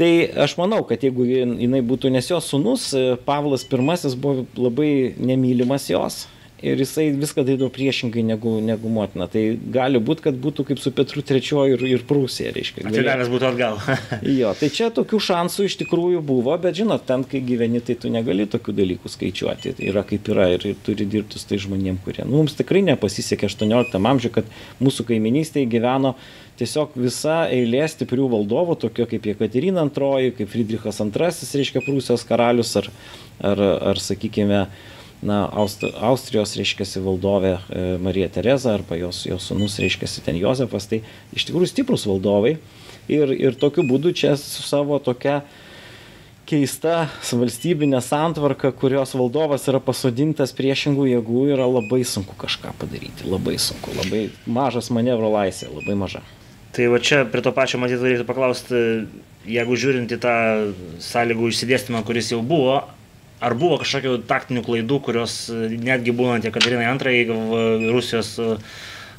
Tai aš manau, kad jeigu jinai būtų, nes jos sunus, e, Pavlas I buvo labai nemylimas jos, ir jisai viską darydavo priešingai negu, negu motina. Tai gali būti, kad būtų kaip su Petru III ir, ir Prūsija, reiškia. Atsigavęs būtų atgal. jo, tai čia tokių šansų iš tikrųjų buvo, bet žinot, ten, kai gyveni, tai tu negali tokių dalykų skaičiuoti. Tai yra kaip yra ir, ir turi dirbti su tai žmonėm, kurie. Nu, mums tikrai nepasisekė 18 amžiuje, kad mūsų kaiminystėje gyveno tiesiog visa eilė stiprių valdovų, tokio kaip Jekaterina II, kaip Friedrichas II, reiškia Prūsijos karalius, ar, ar, ar sakykime, na, Aust Austrijos, reiškia, valdovė e, Marija Tereza arba jos, jos sunus, reiškia, ten Jozefas, tai iš tikrųjų stiprus valdovai. Ir, ir tokiu būdu čia su savo tokia keista valstybinė santvarka, kurios valdovas yra pasodintas priešingų jėgų, yra labai sunku kažką padaryti. Labai sunku, labai mažas manevro laisvė, labai maža. Tai va čia prie to pačio matyt reikėtų paklausti, jeigu žiūrint į tą sąlygų išsidėstymą, kuris jau buvo, ar buvo kažkokių taktinių klaidų, kurios e, netgi būnant Jekaterinai II Rusijos e,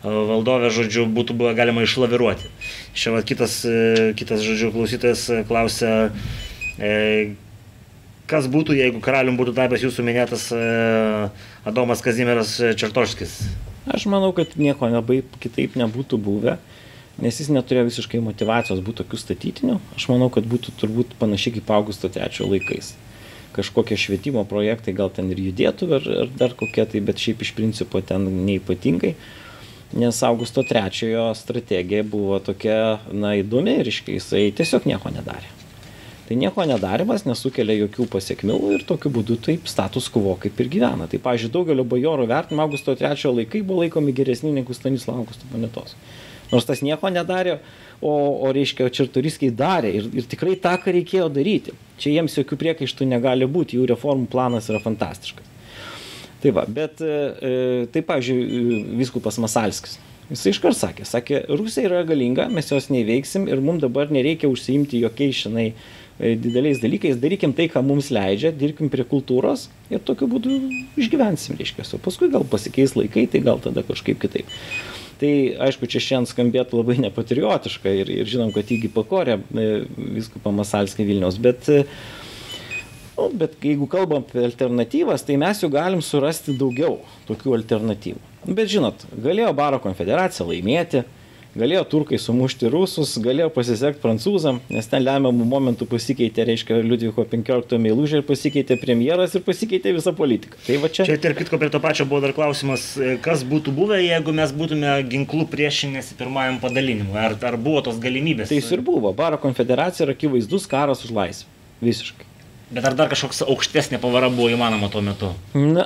valdovė, žodžiu, būtų buvę galima išlaviruoti. Čia va, kitas, e, kitas, žodžiu, klausytojas klausia, kas būtų, jeigu karalium būtų tapęs jūsų minėtas Adomas Kazimieras Čertoškis? Aš manau, kad nieko labai kitaip nebūtų buvę, nes jis neturėjo visiškai motivacijos būti tokiu statytiniu. Aš manau, kad būtų turbūt panašiai kaip Augusto III laikais kažkokie švietimo projektai gal ten ir judėtų ar, ar dar kokie tai, bet šiaip iš principo ten neipatingai. Nes Augusto trečiojo strategija buvo tokia, na, įdomi ir jisai tiesiog nieko nedarė. Tai nieko nedarimas nesukelia jokių pasiekmių ir tokiu būdu taip status quo kaip ir gyvena. Tai, pažiūrėjau, daugelio bajorų vertinimo Augusto trečiojo laikai buvo laikomi geresni negu Stanislavos Augusto monetos. Nors tas nieko nedarė, o, o reiškia, Čertoriskiai darė ir, ir tikrai tą, ką reikėjo daryti. Čia jiems jokių priekaištų negali būti, jų reformų planas yra fantastiškas. Tai va, bet e, e taip, pavyzdžiui, viskupas Masalskis. Jis iškart sakė, sakė, Rusija yra galinga, mes jos neįveiksim ir mums dabar nereikia užsiimti jokiais šiandien e, dideliais dalykais, darykim tai, ką mums leidžia, dirbkim prie kultūros ir tokiu būdu išgyvensim, reiškia. O paskui gal pasikeis laikai, tai gal tada kažkaip kitaip. Tai aišku, čia šiandien skambėtų labai nepatriotiška ir, ir žinom, kad įgi pakorė e, viskupą Masalskį Vilniaus, bet e, Nu, bet jeigu kalbam apie alternatyvas, tai mes jau galim surasti daugiau tokių alternatyvų. Bet žinot, galėjo Baro konfederacija laimėti, galėjo turkai sumušti rusus, galėjo pasisekti prancūzam, nes ten lemiamų momentų pasikeitė, reiškia, Liudviko 15 meilužė ir pasikeitė premjeras ir pasikeitė visa politika. Tai va čia. Čia ir kitko prie to pačio buvo dar klausimas, kas būtų buvę, jeigu mes būtume ginklų priešinėsi pirmajam padalinimui. Ar, ar buvo tos galimybės? Tai jis ir buvo. Baro konfederacija yra akivaizdus karas už laisvę. Visiškai. Bet ar dar kažkoks aukštesnė pavara buvo įmanoma tuo metu? Na,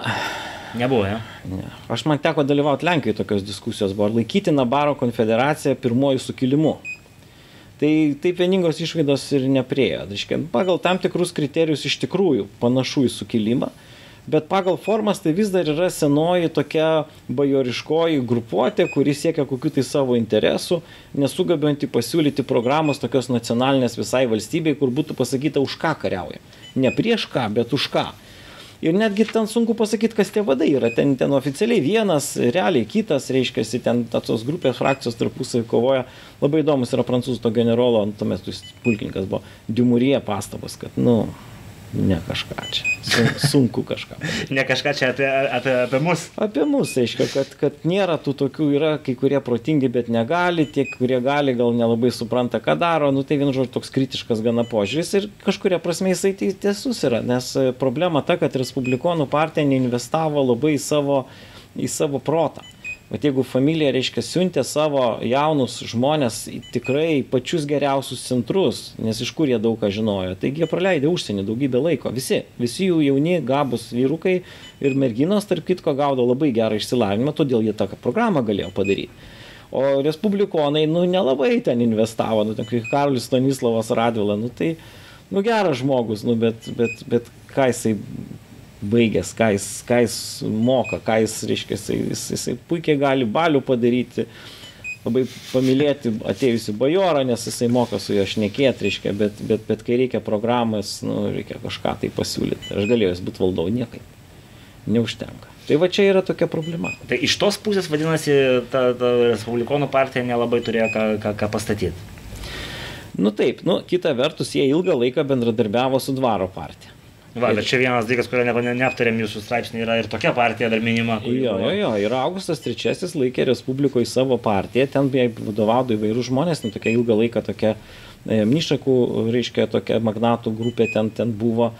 Nebuvo, ja? Ne. Aš man teko dalyvauti Lenkijoje tokios diskusijos, buvo ar laikytina Baro konfederacija pirmoji sukilimu. Tai taip vieningos išvaidos ir nepriejo. Reiškia, pagal tam tikrus kriterijus iš tikrųjų panašu į sukilimą, bet pagal formas tai vis dar yra senoji tokia bajoriškoji grupuotė, kuri siekia kokiu tai savo interesų, nesugabanti pasiūlyti programos tokios nacionalinės visai valstybei, kur būtų pasakyta, už ką kariauja. Ne prieš ką, bet už ką. Ir netgi ten sunku pasakyti, kas tie vadai yra. Ten, ten oficialiai vienas, realiai kitas, reiškia, ten tos grupės frakcijos tarpusavį kovoja. Labai įdomus yra prancūzų to generolo, tuomet pulkininkas buvo, Diumurie pastabas, kad, nu, ne kažką čia. Sunku kažką. ne kažką čia apie, apie, apie mus. Apie mus, aiškiai, kad, kad nėra tų tokių, yra kai kurie protingi, bet negali, tie, kurie gali, gal nelabai supranta, ką daro. Nu, tai vienu žodžiu toks kritiškas gana požiūris ir kažkuria prasme jisai tiesus yra, nes e, problema ta, kad Respublikonų partija neinvestavo labai į savo, į savo protą. Bet jeigu familija, reiškia, siuntė savo jaunus žmonės į tikrai pačius geriausius centrus, nes iš kur jie daug ką žinojo, taigi jie praleidė užsienį daugybę laiko. Visi, visi jų jauni, gabus vyrukai ir merginos, tarp kitko, gaudo labai gerą išsilavinimą, todėl jie tą programą galėjo padaryti. O respublikonai, nu, nelabai ten investavo, nu, ten kaip Karolis Stanislavas Radvila, nu, tai, nu, geras žmogus, nu, bet, bet, bet ką jisai baigęs, ką jis, ką jis moka, ką jis, reiškia, jis, jisai puikiai gali balių padaryti, labai pamilėti atėjusi bajorą, nes jisai moka su juo šnekėti, reiškia, bet, bet, bet kai reikia programas, nu, reikia kažką tai pasiūlyti. Aš galėjau būti valdovų niekaip. Neužtenka. Tai va čia yra tokia problema. Tai iš tos pusės, vadinasi, ta, ta Respublikonų partija nelabai turėjo ką, ką, ką pastatyti. Nu taip, nu kita vertus, jie ilgą laiką bendradarbiavo su dvaro partija. Va, bet čia vienas dalykas, kurio ne, neaptarėm jūsų straipsnį, yra ir tokia partija dar minima. Jo, jo, jo, ir Augustas III laikė Respublikoje savo partiją, ten jai vadovavo įvairių žmonės, nu, tokia ilgą laiką tokia e, Mnišakų, reiškia, tokia magnatų grupė ten, ten buvo.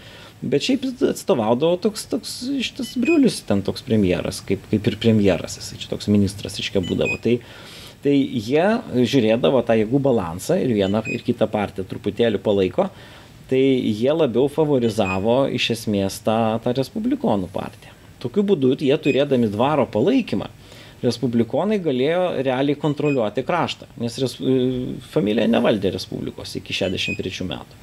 Bet šiaip atstovaudavo toks, toks šitas Briulis, ten toks premjeras, kaip, kaip ir premjeras, jis čia toks ministras, reiškia, būdavo. Tai, tai jie žiūrėdavo tą jėgų balansą ir vieną ir kitą partiją truputėlį palaiko tai jie labiau favorizavo iš esmės tą, tą Respublikonų partiją. Tokiu būdu jie turėdami dvaro palaikymą, Respublikonai galėjo realiai kontroliuoti kraštą, nes res, familija nevaldė Respublikos iki 63 metų.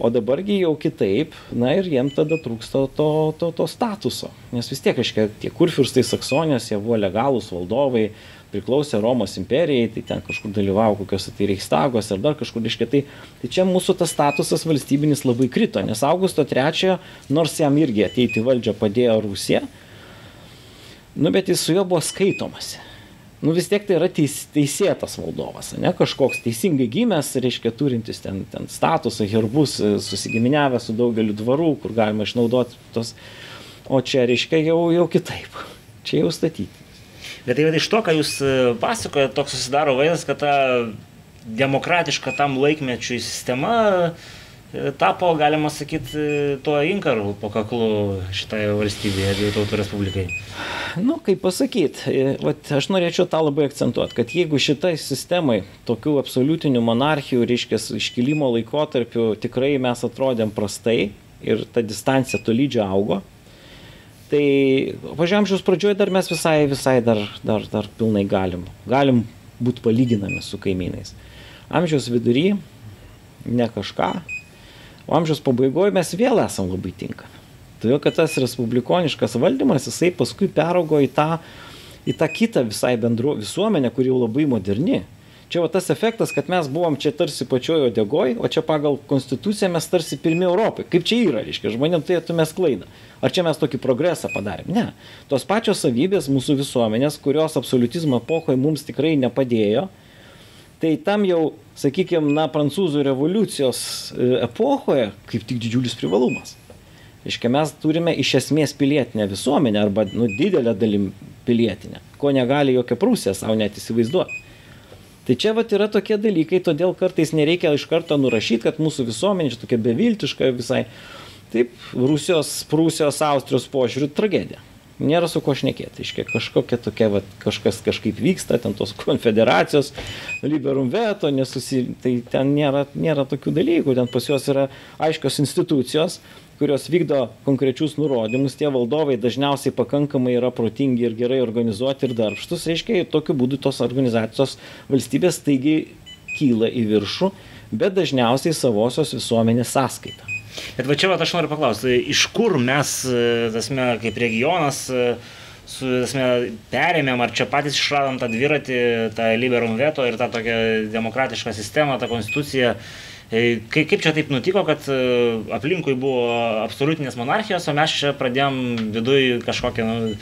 O dabargi jau kitaip, na ir jiem tada trūksta to, to, to statuso. Nes vis tiek, aiškiai, tie kurfirstai Saksonijos, jie buvo legalūs valdovai, priklausė Romos imperijai, tai ten kažkur dalyvavo kokiuose tai Reichstagos ar dar kažkur iškia. Tai, čia mūsų tas statusas valstybinis labai krito, nes Augusto III, nors jam irgi ateiti valdžią padėjo Rusija, nu bet jis su juo buvo skaitomas. Nu vis tiek tai yra teis, teisėtas valdovas, ne kažkoks teisingai gimęs, reiškia turintis ten, ten statusą, herbus, susigiminiavęs su daugeliu dvarų, kur galima išnaudoti tos. O čia reiškia jau, jau kitaip. Čia jau statyti. Bet tai iš to, ką jūs e, pasakojate, toks susidaro vaizdas, kad ta demokratiška tam laikmečiui sistema e, tapo, galima sakyti, e, tuo inkaru po kaklu šitai valstybėje, abiejų tautų respublikai. Nu, kaip pasakyti, aš norėčiau tą labai akcentuoti, kad jeigu šitai sistemai, tokių absoliutinių monarchijų, reiškia, iškilimo laikotarpiu tikrai mes atrodėm prastai ir ta distancija tolydžio augo, tai pačiam amžiaus pradžioj dar mes visai, visai dar, dar, dar pilnai galim, galim būti palyginami su kaimynais. Amžiaus vidury ne kažką, o amžiaus pabaigoje mes vėl esam labai tinkami. Todėl, kad tas respublikoniškas valdymas, jisai paskui peraugo į tą, į tą kitą visai bendru visuomenę, kuri jau labai moderni čia va tas efektas kad mes buvom čia tarsi pačioj uodegoj o čia pagal konstituciją mes tarsi pirmi europoj kaip čia yra reiškia žmonėm tai atmest klaidą ar čia mes tokį progresą padarėm? Ne. Tos pačios savybės mūsų visuomenės kurios absoliutizmo epochoj mums tikrai nepadėjo tai tam jau sakykim na prancūzų revoliucijos e, epochoje kaip tik didžiulis privalumas. Reiškia, mes turime iš esmės pilietinę visuomenę arba nu, didelę dalim pilietinę, ko negali jokia Prūsija savo net įsivaizduoti. Tai čia vat yra tokie dalykai, todėl kartais nereikia iš karto nurašyti, kad mūsų visuomenė čia tokia beviltiška visai. Taip, Rusijos, Prūsijos, Austrijos požiūrių tragedija nėra su ko šnekėti. Iškia, kažkokia tokia, va, kažkas kažkaip vyksta, ten tos konfederacijos, liberum veto, nesusi, tai ten nėra, nėra tokių dalykų, ten pas juos yra aiškios institucijos, kurios vykdo konkrečius nurodymus, tie valdovai dažniausiai pakankamai yra protingi ir gerai organizuoti ir darbštus, reiškia, tokiu būdu tos organizacijos valstybės taigi kyla į viršų, bet dažniausiai savosios visuomenės sąskaita. Bet va čia va, aš noriu paklausti, iš kur mes, e, tasme, kaip regionas, e, su, tasme, perėmėm, ar čia patys išradom tą dviratį, tą liberum veto ir tą tokią demokratišką sistemą, tą konstituciją. E, kaip, kaip čia taip nutiko, kad aplinkui buvo absoliutinės monarchijos, o mes čia pradėjom viduje kažkokią nu,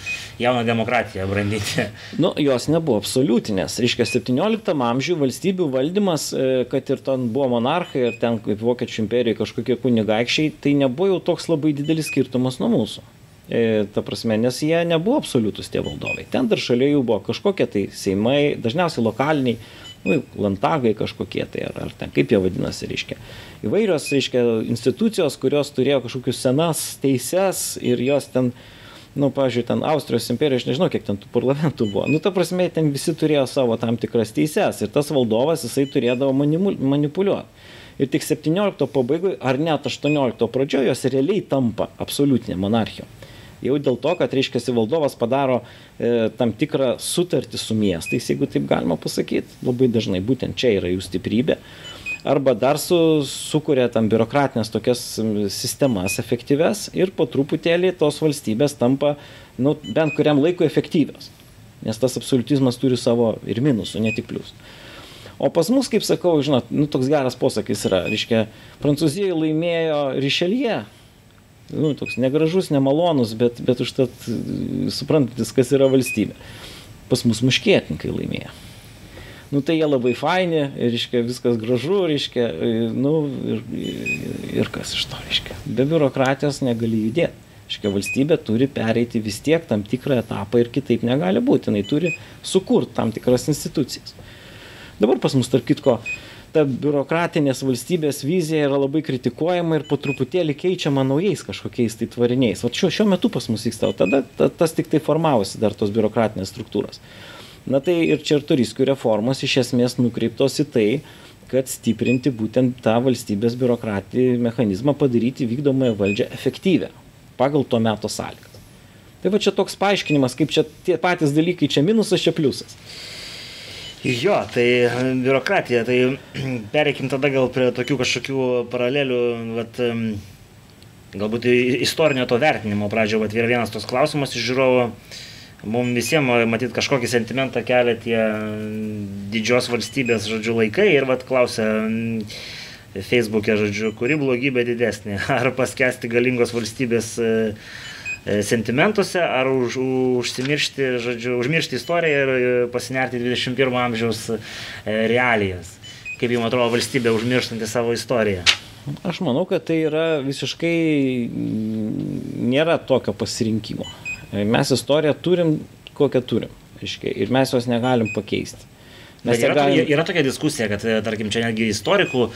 jauną demokratiją brandyti? Nu, jos nebuvo absoliutinės. Reiškia, 17 amžiuje valstybių valdymas, kad ir ten buvo monarchai, ir ten kaip Vokiečių imperijoje kažkokie kunigaikščiai, tai nebuvo jau toks labai didelis skirtumas nuo mūsų. E, ta prasme, nes jie nebuvo absoliutus tie valdovai. Ten dar šalia jų buvo kažkokie tai seimai, dažniausiai lokaliniai nu, lantagai kažkokie tai, ar, ar ten kaip jie vadinasi, reiškia. Įvairios, reiškia, institucijos, kurios turėjo kažkokius senas teises ir jos ten, nu, pavyzdžiui, ten Austrijos imperija, aš nežinau, kiek ten tų parlamentų buvo. Nu, ta prasme, ten visi turėjo savo tam tikras teises ir tas valdovas, jisai turėdavo manipuliuoti. Ir tik 17 pabaigoje, ar net 18 pradžioje, jos realiai tampa absoliutinė monarchija jau dėl to, kad, reiškia, valdovas padaro e, tam tikrą sutartį su miestais, jeigu taip galima pasakyti, labai dažnai būtent čia yra jų stiprybė. Arba dar su, sukuria tam biurokratinės tokias sistemas efektyves ir po truputėlį tos valstybės tampa, nu, bent kuriam laikui efektyvios. Nes tas absoliutizmas turi savo ir minusų, ne tik plius. O pas mus, kaip sakau, žinot, nu, toks geras posakis yra, reiškia, Prancūzijai laimėjo Rišelie, nu, toks negražus, nemalonus, bet, bet užtat suprantantis, kas yra valstybė. Pas mus muškėtininkai laimėjo. Nu, tai jie labai faini, reiškia, viskas gražu, reiškia, nu, ir, ir kas iš to, reiškia. Be biurokratijos negali judėti. Reiškia, valstybė turi pereiti vis tiek tam tikrą etapą ir kitaip negali būti. Jis turi sukurti tam tikras institucijas. Dabar pas mus, tarp kitko, ta biurokratinės valstybės vizija yra labai kritikuojama ir po truputėlį keičiama naujais kažkokiais tai tvariniais. O šiuo, šiuo metu pas mus vyksta, o tada ta, tas tik tai formavosi dar tos biurokratinės struktūros. Na tai ir Čertoriskių reformos iš esmės nukreiptos į tai, kad stiprinti būtent tą valstybės biurokratinį mechanizmą, padaryti vykdomąją valdžią efektyvę pagal to meto sąlygas. Tai va čia toks paaiškinimas, kaip čia tie patys dalykai, čia minusas, čia pliusas. Jo, tai biurokratija, tai pereikim tada gal prie tokių kažkokių paralelių, vat, galbūt istorinio to vertinimo pradžio, vat, yra vienas tos klausimas iš žiūrovo, mums visiems matyt kažkokį sentimentą kelia tie didžios valstybės, žodžiu, laikai ir vat klausia Facebook'e, žodžiu, kuri blogybė didesnė, ar paskesti galingos valstybės E, sentimentuose, ar už, užsimiršti, žodžiu, užmiršti istoriją ir pasinerti 21 amžiaus e, realijas. Kaip jums atrodo valstybė užmirštanti savo istoriją? Aš manau, kad tai yra visiškai nėra tokio pasirinkimo. Mes istoriją turim, kokią turim. Aiškiai, ir mes jos negalim pakeisti. Mes yra, galim... yra tokia diskusija, kad, tarkim, čia netgi istorikų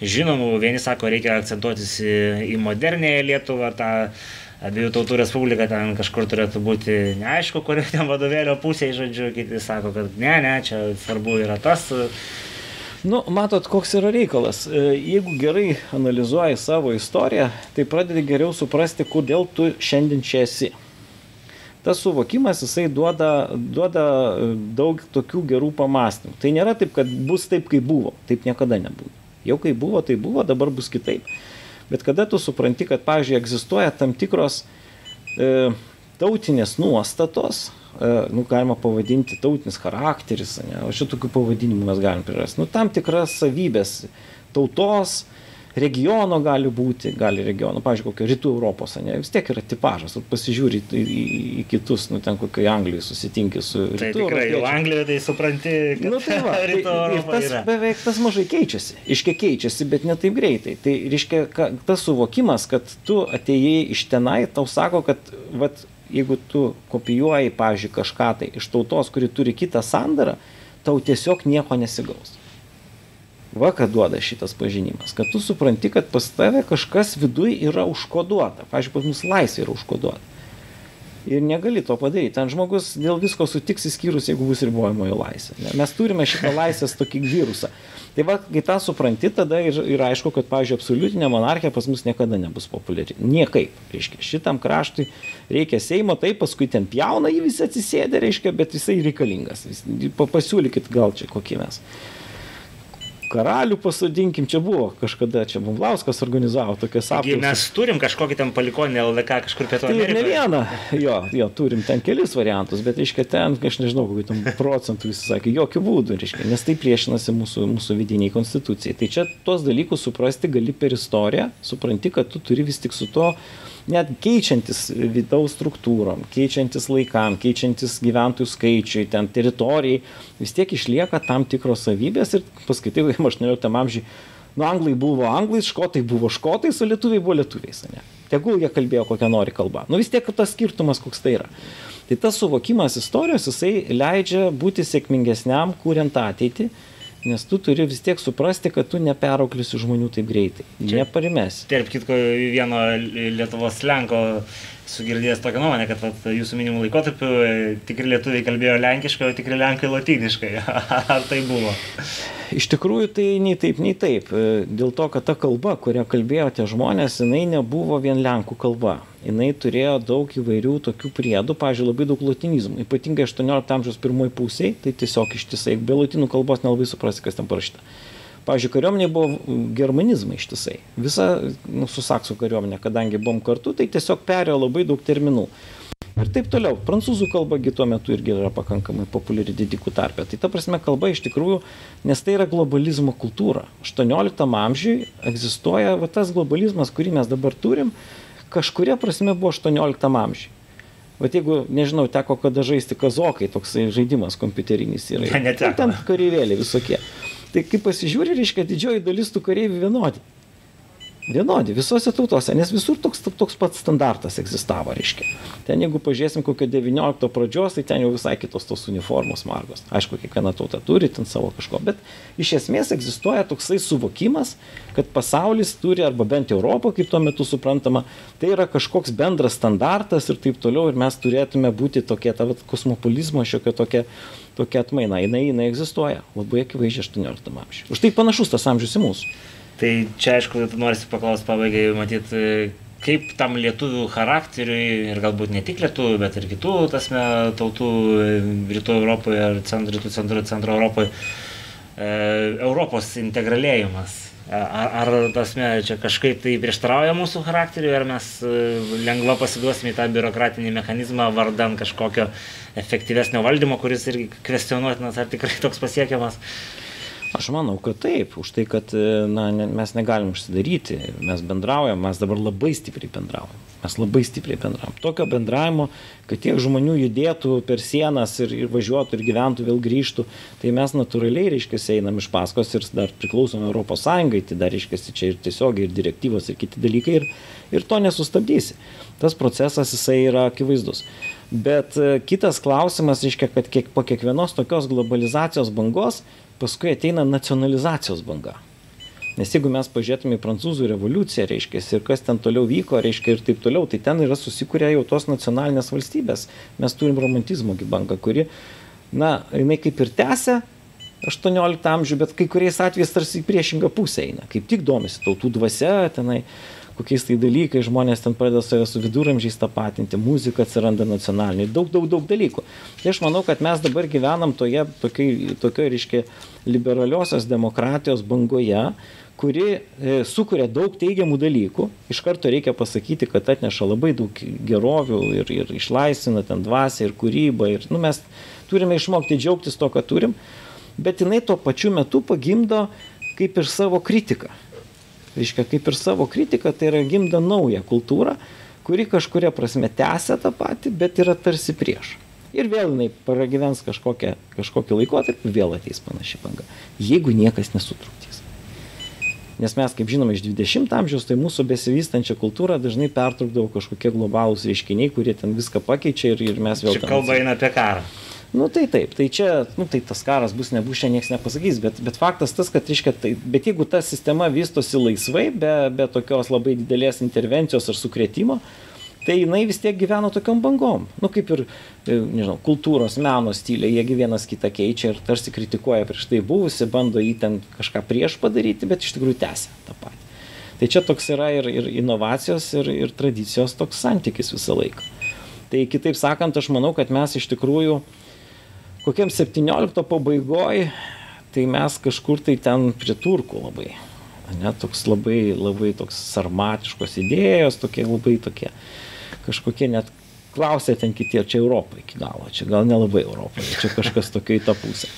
žinomų, vieni sako, reikia akcentuotis į, į modernėją Lietuvą, tą abiejų tautų respublika ten kažkur turėtų būti neaišku, kurio ten vadovėlio pusėje, žodžiu, kiti sako, kad ne, ne, čia svarbu yra tas. Nu, matot, koks yra reikalas. E, jeigu gerai analizuoji savo istoriją, tai pradedi geriau suprasti, kodėl tu šiandien čia esi. Tas suvokimas, jisai duoda, duoda e, daug tokių gerų pamastymų. Tai nėra taip, kad bus taip, kaip buvo. Taip niekada nebuvo. Jau kaip buvo, tai buvo, dabar bus kitaip. Bet kada tu supranti, kad, pavyzdžiui, egzistuoja tam tikros e, tautinės nuostatos, e, nu, galima pavadinti tautinis charakteris, ne, o šitokių pavadinimų mes galim prirasti, nu, tam tikras savybės tautos, regiono gali būti, gali regiono, pavyzdžiui, kokio rytų Europos, ne, vis tiek yra tipažas, pasižiūri į, į, į kitus, nu ten kokioje Anglijoje susitinki su rytų. Tai tikrai, jau Anglijoje tai supranti, kad nu, tai va, rytų tai, Europa tas yra. beveik tas mažai keičiasi, iškiek keičiasi, bet ne taip greitai. Tai reiškia, ka, tas suvokimas, kad tu atėjai iš tenai, tau sako, kad vat, jeigu tu kopijuoji, pavyzdžiui, kažką tai iš tautos, kuri turi kitą sandarą, tau tiesiog nieko nesigaus. Va, ką duoda šitas pažinimas, kad tu supranti, kad pas tave kažkas viduje yra užkoduota. Pavyzdžiui, pas mus laisvė yra užkoduota. Ir negali to padaryti. Ten žmogus dėl visko sutiks įskyrus, jeigu bus ribojamojo laisvė. Mes turime šitą laisvės tokį virusą. Tai va, kai tą supranti, tada ir, ir aišku, kad, pavyzdžiui, absoliutinė monarchija pas mus niekada nebus populiari. Niekaip. Reiškia, šitam kraštui reikia Seimo, tai paskui ten pjauna jį visi atsisėdę, reiškia, bet jisai reikalingas. Pasiūlykit gal čia kokie mes karalių pasodinkim, čia buvo kažkada, čia Bumblauskas organizavo tokias apklausas. mes turim kažkokį ten palikonį LDK kažkur pietų Tai ir ne Amerikoje. vieną, jo, jo, turim ten kelis variantus, bet, reiškia, ten, aš nežinau, kokiu ten procentų visi sakė, jokių būdų, reiškia, nes tai priešinasi mūsų, mūsų vidiniai konstitucijai. Tai čia tuos dalykus suprasti gali per istoriją, supranti, kad tu turi vis tik su to, net keičiantis vidaus struktūrom, keičiantis laikam, keičiantis gyventojų skaičiui, ten teritorijai, vis tiek išlieka tam tikros savybės ir paskaitai, 18 amžiui, nu, anglai buvo anglais, škotai buvo škotais, o lietuviai buvo lietuviais, ne? Tegul jie kalbėjo kokią nori kalbą. Nu vis tiek tas skirtumas koks tai yra. Tai tas suvokimas istorijos, jisai leidžia būti sėkmingesniam, kuriant ateitį, nes tu turi vis tiek suprasti, kad tu neperauklėsi žmonių taip greitai. Neparimesi. Tarp kitko, vieno Lietuvos Lenko sugirdėjęs tokią nuomonę, kad vat, jūsų minimų laikotarpiu e, tikri lietuviai kalbėjo lenkiškai, o tikri lenkai lotyniškai. Ar tai buvo? Iš tikrųjų tai nei taip, nei taip. E, Dėl to, kad ta kalba, kurią kalbėjo tie žmonės, jinai nebuvo vien lenkų kalba. Jinai turėjo daug įvairių tokių priedų, pavyzdžiui, labai daug latinizmų. Ypatingai 18 amžiaus pirmoji pusėje, tai tiesiog ištisai, be latinų kalbos nelabai suprasi, kas ten parašyta. Pavyzdžiui, kariuomenė buvo germanizmai ištisai. Visa nu, su saksų kariuomenė, kadangi buvom kartu, tai tiesiog perėjo labai daug terminų. Ir taip toliau. Prancūzų kalbagi tuo metu irgi yra pakankamai populiari didikų tarpė. Tai ta prasme kalba iš tikrųjų, nes tai yra globalizmo kultūra. 18 amžiui egzistuoja va, tas globalizmas, kurį mes dabar turim, kažkuria prasme buvo 18 amžiui. Vat jeigu, nežinau, teko kada žaisti kazokai, toksai žaidimas kompiuterinis yra. Ne, neteko. Nu, ten kareivėliai visokie. Tai kai pasižiūri, reiškia, didžioji dalis tų kareivių vienodi. Vienodi visose tautose, nes visur toks, toks pats standartas egzistavo, reiškia. Ten jeigu pažiūrėsim kokio 19 pradžios, tai ten jau visai kitos tos uniformos margos. Aišku, kiekviena tauta turi ten savo kažko, bet iš esmės egzistuoja toksai suvokimas, kad pasaulis turi, arba bent Europą, kaip tuo metu suprantama, tai yra kažkoks bendras standartas ir taip toliau, ir mes turėtume būti tokie, ta vat, kosmopolizmo šiokia tokia, tokia atmaina. Jinai, jinai egzistuoja labai akivaizdžiai 18 amžiuje. Už tai panašus tas amžius į mūsų. Tai čia, aišku, norisi paklausti pabaigai, matyt, kaip tam lietuvių charakteriui ir galbūt ne tik lietuvių, bet ir kitų, tasme, tautų rytų Europoje ar centro, rytų centro, centro Europoje, e, Europos integralėjimas. Ar, ar tasme, čia kažkaip tai prieštarauja mūsų charakteriui, ar mes e, lengva pasiduosime į tą biurokratinį mechanizmą vardan kažkokio efektyvesnio valdymo, kuris irgi kvestionuotinas, ar tikrai toks pasiekiamas. Aš manau, kad taip, už tai, kad e, na, mes negalim užsidaryti, mes bendraujam, mes dabar labai stipriai bendraujam. Mes labai stipriai bendraujam. Tokio bendravimo, kad tiek žmonių judėtų per sienas ir, ir važiuotų ir gyventų, vėl grįžtų, tai mes natūraliai, reiškia, einam iš paskos ir dar priklausom Europos Sąjungai, tai dar, reiškia, čia ir tiesiogiai, ir direktyvos, ir kiti dalykai, ir, ir to nesustabdysi. Tas procesas jisai yra akivaizdus. Bet e, kitas klausimas, reiškia, kad kiek, po kiekvienos tokios globalizacijos bangos paskui ateina nacionalizacijos banga. Nes jeigu mes pažiūrėtume į prancūzų revoliuciją, reiškia, ir kas ten toliau vyko, reiškia, ir taip toliau, tai ten yra susikūrę jau tos nacionalinės valstybės. Mes turim romantizmo bangą, kuri, na, jinai kaip ir tęsia 18 amžių, bet kai kuriais atvejais tarsi į priešingą pusę eina. Kaip tik domisi tautų dvasia, tenai kokiais tai dalykais žmonės ten pradeda save su viduramžiais tapatinti, muzika atsiranda nacionaliniai, daug, daug, daug dalykų. Tai aš manau, kad mes dabar gyvenam toje, tokioj, tokioj reiškia, liberaliosios demokratijos bangoje, kuri e, sukuria daug teigiamų dalykų. Iš karto reikia pasakyti, kad atneša labai daug gerovių ir, ir išlaisvina ten dvasę ir kūrybą. Ir, nu, mes turime išmokti džiaugtis to, ką turim, bet jinai tuo pačiu metu pagimdo kaip ir savo kritiką. reiškia, kaip ir savo kritika, tai yra gimda naują kultūrą, kuri kažkuria prasme tęsia tą patį, bet yra tarsi prieš. Ir vėl jinai pragyvens kažkokią, kažkokį laikotarpį, vėl ateis panaši banga. Jeigu niekas nesutrukdys. Nes mes, kaip žinome, iš 20 amžiaus, tai mūsų besivystančią kultūrą dažnai pertrukdavo kažkokie globalūs reiškiniai, kurie ten viską pakeičia ir, ir mes vėl... Čia kalba eina apie karą. Nu tai taip, tai čia, nu tai tas karas bus, nebus, čia niekas nepasakys, bet, bet faktas tas, kad, reiškia, tai, bet jeigu ta sistema vystosi laisvai, be, be tokios labai didelės intervencijos ar sukretimo, tai jinai vis tiek gyvena tokiam bangom. Nu kaip ir, e, nežinau, kultūros, meno stiliai, jiegi vienas kitą keičia ir tarsi kritikuoja prieš tai buvusi, bando jį ten kažką prieš padaryti, bet iš tikrųjų tęsia tą patį. Tai čia toks yra ir, ir inovacijos, ir, ir tradicijos toks santykis visą laiką. Tai kitaip sakant, aš manau, kad mes iš tikrųjų kokiam 17 pabaigoj, tai mes kažkur tai ten prie turkų labai. Ne, toks labai, labai toks sarmatiškos idėjos, tokie labai tokie, kažkokie net klausė ten kiti, ar čia Europą iki galo, čia gal nelabai Europoje, čia kažkas tokio į tą pusę.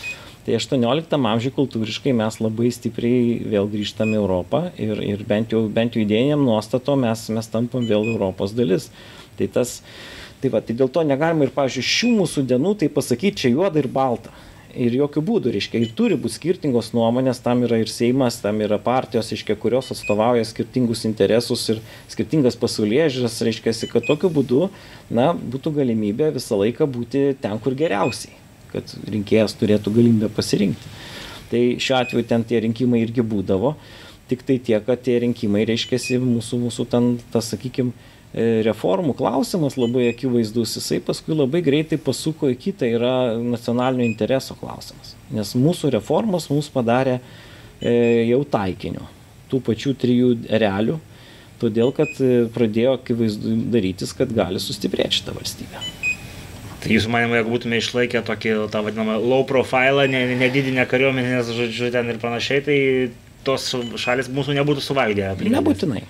Tai 18 amžiuje kultūriškai mes labai stipriai vėl grįžtame į Europą ir, ir bent jau, bent jau idėjiniam nuostato mes, mes tampam vėl Europos dalis. Tai tas, tai va tai dėl to negalima ir pavyzdžiui šių mūsų dienų tai pasakyt čia juoda ir balta ir jokių būdų, reiškia, ir turi būti skirtingos nuomonės, tam yra ir Seimas, tam yra partijos, reiškia, kurios atstovauja skirtingus interesus ir skirtingas pasaulyje žiūrės, reiškia, kad tokiu būdu, na, būtų galimybė visą laiką būti ten, kur geriausiai, kad rinkėjas turėtų galimybę pasirinkti. Tai šiuo atveju ten tie rinkimai irgi būdavo, tik tai tiek, kad tie rinkimai, reiškia, mūsų, mūsų ten, tas, sakykime, reformų klausimas labai akivaizdus, jisai paskui labai greitai pasuko į kitą, yra nacionalinio intereso klausimas. Nes mūsų reformos mums padarė e, jau taikiniu tų pačių trijų realių, todėl kad e, pradėjo akivaizdu darytis, kad gali sustiprėti šitą valstybę. Tai jūsų manimo, jeigu būtume išlaikę tokį, tą vadinamą low profilą, nedidinę kariuomenės, žodžiu, ten ir panašiai, tai tos šalis mūsų nebūtų suvalgę. Aplinkybės. Nebūtinai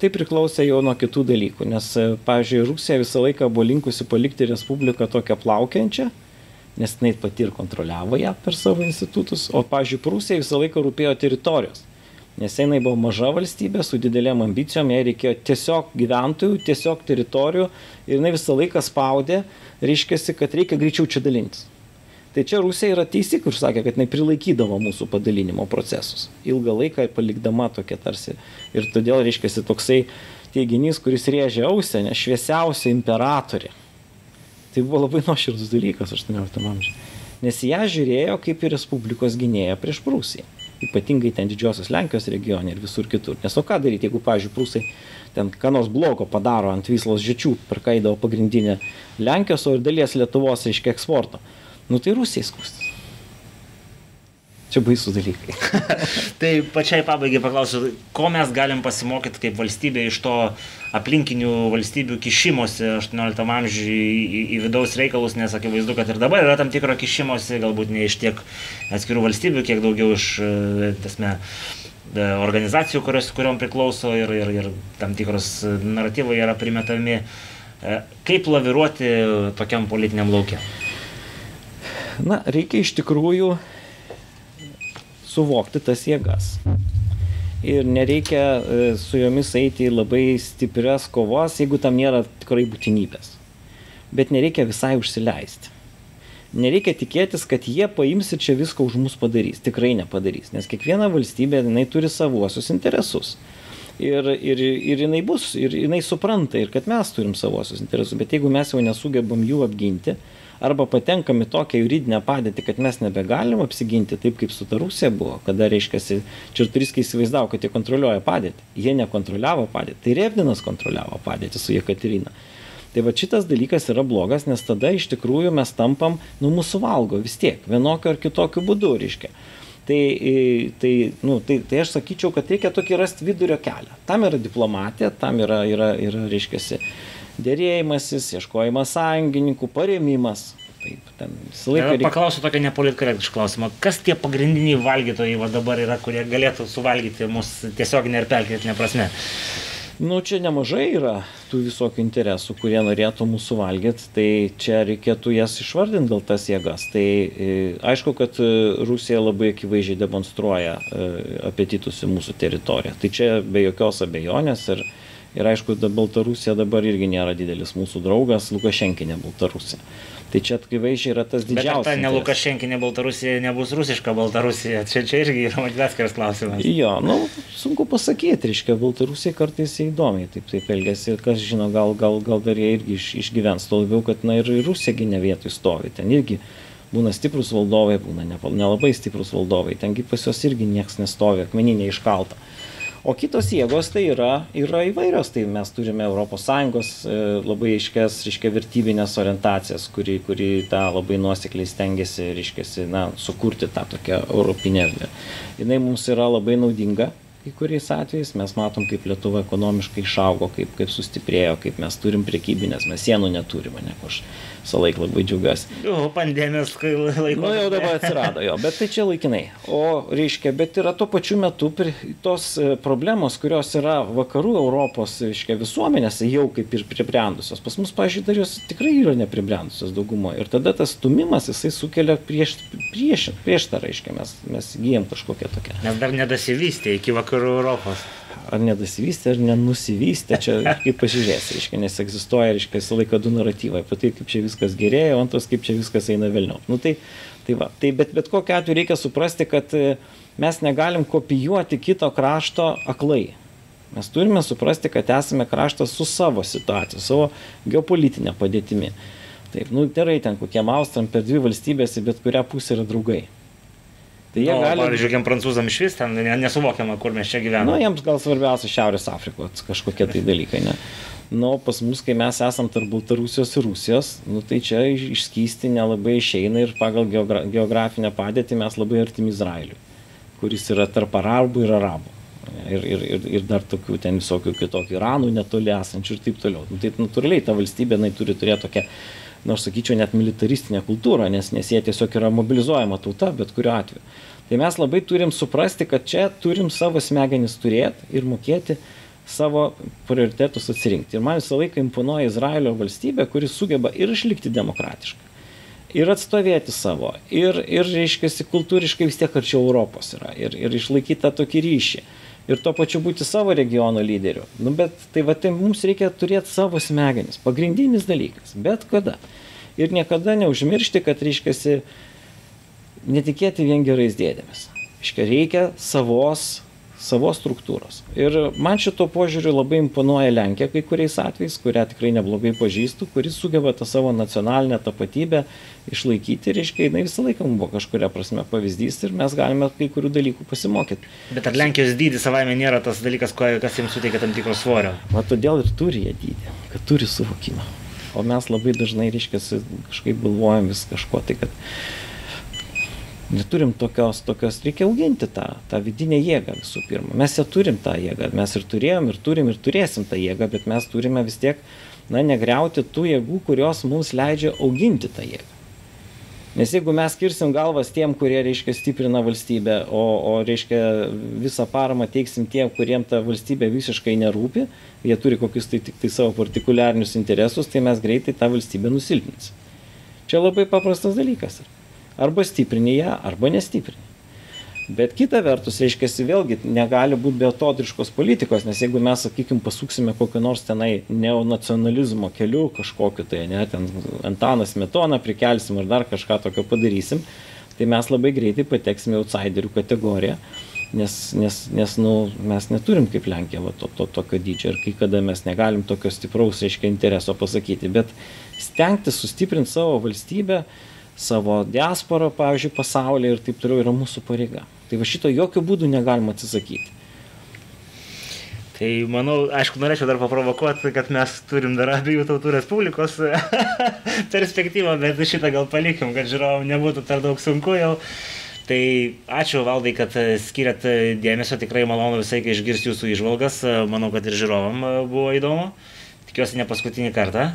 tai priklausė jau nuo kitų dalykų, nes, e, pavyzdžiui, Rusija visą laiką buvo linkusi palikti Respubliką tokią plaukiančią, nes jinai pati ir kontroliavo ją per savo institutus, o, pavyzdžiui, Prūsija visą laiką rūpėjo teritorijos. Nes jinai buvo maža valstybė su didelėm ambicijom, jai reikėjo tiesiog gyventojų, tiesiog teritorijų ir jinai visą laiką spaudė, reiškia, kad reikia greičiau čia dalintis. Tai čia Rusija yra teisi, kur sakė, kad jinai prilaikydavo mūsų padalinimo procesus. Ilgą laiką palikdama tokia tarsi. Ir todėl, reiškia, toksai teiginys, kuris rėžia ausę, nes šviesiausia imperatorė. Tai buvo labai nuoširdus dalykas 18 amžiuje. Nes ją žiūrėjo kaip į Respublikos gynėją prieš Prūsiją. Ypatingai ten didžiosios Lenkijos regione ir visur kitur. Nes o ką daryti, jeigu, pavyzdžiui, Prūsai ten ką nors blogo padaro ant Vyslos žečių, per ką įdavo pagrindinė Lenkijos, o ir dalies Lietuvos, reiškia, eksporto nu tai Rusijai skūstis. Čia baisų dalykai. tai pačiai pabaigai paklausiu, ko mes galim pasimokyti kaip valstybė iš to aplinkinių valstybių kišimosi 18 amžiuje į, į, į vidaus reikalus, nes akivaizdu, kad ir dabar yra tam tikro kišimosi, galbūt ne iš tiek atskirų valstybių, kiek daugiau iš, e, tasme, e, organizacijų, kurios, kuriuom priklauso ir, ir, ir tam tikros naratyvai yra primetami. E, kaip laviruoti tokiam politiniam laukiam? Na, reikia iš tikrųjų suvokti tas jėgas. Ir nereikia e, su jomis eiti į labai stiprias kovas, jeigu tam nėra tikrai būtinybės. Bet nereikia visai užsileisti. Nereikia tikėtis, kad jie paims ir čia viską už mus padarys. Tikrai nepadarys. Nes kiekviena valstybė, jinai turi savuosius interesus. Ir, ir, ir jinai bus, ir jinai supranta, ir kad mes turim savuosius interesus. Bet jeigu mes jau nesugebam jų apginti, arba patenkam į tokią juridinę padėtį, kad mes nebegalim apsiginti taip, kaip su ta Rusija buvo, kada, reiškia, Čerturiskai įsivaizdavo, kad jie kontroliuoja padėtį. Jie nekontroliavo padėtį. Tai Revdinas kontroliavo padėtį su Jekaterina. Tai va šitas dalykas yra blogas, nes tada iš tikrųjų mes tampam, nu mūsų valgo vis tiek, vienokiu ar kitokiu būdu, reiškia. Tai, tai, nu, tai, tai aš sakyčiau, kad reikia tokį rasti vidurio kelią. Tam yra diplomatija, tam yra, yra, yra reiškia, dėrėjimasis, ieškojimas sąjungininkų, paremimas. Taip, ten visą laiką. Reikia... Paklausiu tokią nepolitkorektišką klausimą. Kas tie pagrindiniai valgytojai va dabar yra, kurie galėtų suvalgyti mus tiesiog ir perkeltinė prasme? Nu, čia nemažai yra tų visokių interesų, kurie norėtų mūsų valgyti, tai čia reikėtų jas išvardinti dėl tas jėgas. Tai e, aišku, kad e, Rusija labai akivaizdžiai demonstruoja e, apetitus į mūsų teritoriją. Tai čia be jokios abejonės ir, ir aišku, Baltarusija dabar irgi nėra didelis mūsų draugas, Lukašenkinė Baltarusija. Tai čia akivaizdžiai yra tas didžiausias. Bet ta ne Lukašenkinė Baltarusija nebus rusiška Baltarusija? Čia, čia irgi yra atskiras klausimas. Jo, nu, sunku pasakyti, reiškia, Baltarusija kartais įdomiai taip, taip elgesi ir kas žino, gal, gal, gal dar jie irgi iš, išgyvens, to labiau, kad na, ir Rusija ne vietoj stovi, ten irgi būna stiprus valdovai, būna nelabai stiprus valdovai, tengi pas juos irgi niekas nestovi, akmeninė iškalta. O kitos jėgos tai yra, yra įvairios, tai mes turime ES e, labai aiškias, reiškia, vertybinės orientacijas, kuri, kuri tą labai nuosekliai stengiasi, reiškia, na, sukurti tą tokią europinę erdvę. Jis mums yra labai naudinga, kai kuriais atvejais mes matom, kaip Lietuva ekonomiškai išaugo, kaip, kaip sustiprėjo, kaip mes turim priekybinės, mes sienų neturime, ne, aš visą laiką labai džiaugiuosi. O pandemijos laiko. Nu, jau dabar atsirado jo, bet tai čia laikinai. O reiškia, bet yra tuo pačiu metu tos e, problemos, kurios yra vakarų Europos, reiškia, visuomenėse jau kaip ir pribrendusios. Pas mus, pažiūrėjau, dar jos tikrai yra nepribrendusios daugumo. Ir tada tas stumimas, jisai sukelia prieš, prieš, prieš tą, reiškia, mes, mes gyjam kažkokią tokią. Mes dar nedasivystė iki vakarų Europos ar nedasivystė, ar nenusivystė, čia kaip pasižiūrėsi, reiškia, nes egzistuoja, reiškia, visą laiką du naratyvai, apie tai, kaip čia viskas gerėja, o antras, kaip čia viskas eina vėliau. Nu, tai, tai, va, tai bet, bet kokiu atveju reikia suprasti, kad e, mes negalim kopijuoti kito krašto aklai. Mes turime suprasti, kad esame kraštas su savo situacija, savo geopolitinė padėtimi. Taip, nu, gerai, ten kokiem Austram per dvi valstybės į bet kurią pusę yra draugai. Tai jie no, gali... Pavyzdžiui, kokiam prancūzam iš vis ten nesuvokiama, kur mes čia gyvename. Na, nu, jiems gal svarbiausia Šiaurės Afrikos kažkokie tai dalykai, ne? Nu, pas mus, kai mes esam tarp Baltarusijos ir Rusijos, nu, tai čia išskysti nelabai išeina ir pagal geogra geografinę padėtį mes labai artimi Izraeliui, kuris yra tarp arabų ir arabų. Ir, ir, ir, ir dar tokių ten visokių kitokių Iranų netoli esančių ir taip toliau. Nu, tai natūraliai ta valstybė jinai turi turėti tokią, nu, sakyčiau, net militaristinę kultūrą, nes, nes jie tiesiog yra mobilizuojama tauta, bet kuriuo atveju. Tai mes labai turim suprasti, kad čia turim savo smegenis turėti ir mokėti savo prioritetus atsirinkti. Ir man visą laiką imponuoja Izraelio valstybė, kuris sugeba ir išlikti demokratiškai, ir atstovėti savo, ir, ir reiškia, kultūriškai vis tiek arčiau Europos yra, ir, ir išlaikyti tą tokį ryšį. Ir tuo pačiu būti savo regiono lyderiu. Nu, bet tai va, tai mums reikia turėti savo smegenis. Pagrindinis dalykas. Bet kada. Ir niekada neužmiršti, kad, reiškia, netikėti vien gerais dėdėmis. Iškia reikia savos, savos struktūros. Ir man šito požiūriu labai imponuoja Lenkija kai kuriais atvejais, kurią tikrai neblogai pažįstu, kuris sugeba tą savo nacionalinę tapatybę išlaikyti, reiškia, jinai visą laiką buvo kažkuria prasme pavyzdys ir mes galime kai kurių dalykų pasimokyti. Bet ar Lenkijos dydis savaime nėra tas dalykas, kas jiems suteikia tam tikro svorio? O todėl ir turi jie dydį, kad turi suvokimą. O mes labai dažnai, reiškia, kažkaip galvojam vis kažko, tai kad neturim tokios, tokios, reikia auginti tą, tą vidinę jėgą visų pirma. Mes ją turim tą jėgą, mes ir turėjom, ir turim, ir turėsim tą jėgą, bet mes turime vis tiek, na, negriauti tų jėgų, kurios mums leidžia auginti tą jėgą. Nes jeigu mes skirsim galvas tiem, kurie, reiškia, stiprina valstybę, o, o reiškia, visą paramą teiksim tiem, kuriem ta valstybė visiškai nerūpi, jie turi kokius tai tik tai savo partikuliarinius interesus, tai mes greitai tą valstybę nusilpinsim. Čia labai paprastas dalykas. Yra arba stiprini ją, arba nestiprini. Bet kita vertus, reiškia, vėlgi negali būti beatodriškos politikos, nes jeigu mes, sakykime, pasuksime kokiu nors tenai neonacionalizmo keliu kažkokiu, tai ne, ten Antanas Metona prikelsim ar dar kažką tokio padarysim, tai mes labai greitai pateksime outsiderių kategoriją, nes, nes, nes nu, mes neturim kaip Lenkija va, to, to tokio dydžio ir kai kada mes negalim tokio stipraus, reiškia, intereso pasakyti, bet stengtis sustiprinti savo valstybę, savo diasporą, pavyzdžiui, pasaulyje ir taip toliau yra mūsų pareiga. Tai va šito jokių būdų negalima atsisakyti. Tai manau, aišku, norėčiau dar paprovokuoti, kad mes turim dar abiejų tautų respublikos perspektyvą, bet šitą gal palikim, kad žiūrovom nebūtų per daug sunku jau. Tai ačiū valdai, kad skiriat dėmesio, tikrai malonu visai, kai išgirsti jūsų išvalgas, manau, kad ir žiūrovam buvo įdomu. Tikiuosi ne paskutinį kartą.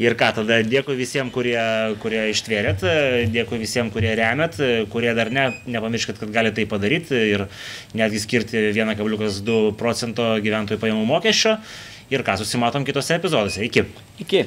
Ir ką tada, dėkui visiems, kurie, kurie ištvėrėt, dėkui visiems, kurie remėt, kurie dar ne, nepamirškit, kad galite tai padaryti ir netgi skirti 1,2 procento gyventojų pajamų mokesčio. Ir ką susimatom kitose epizoduose. Iki. Iki.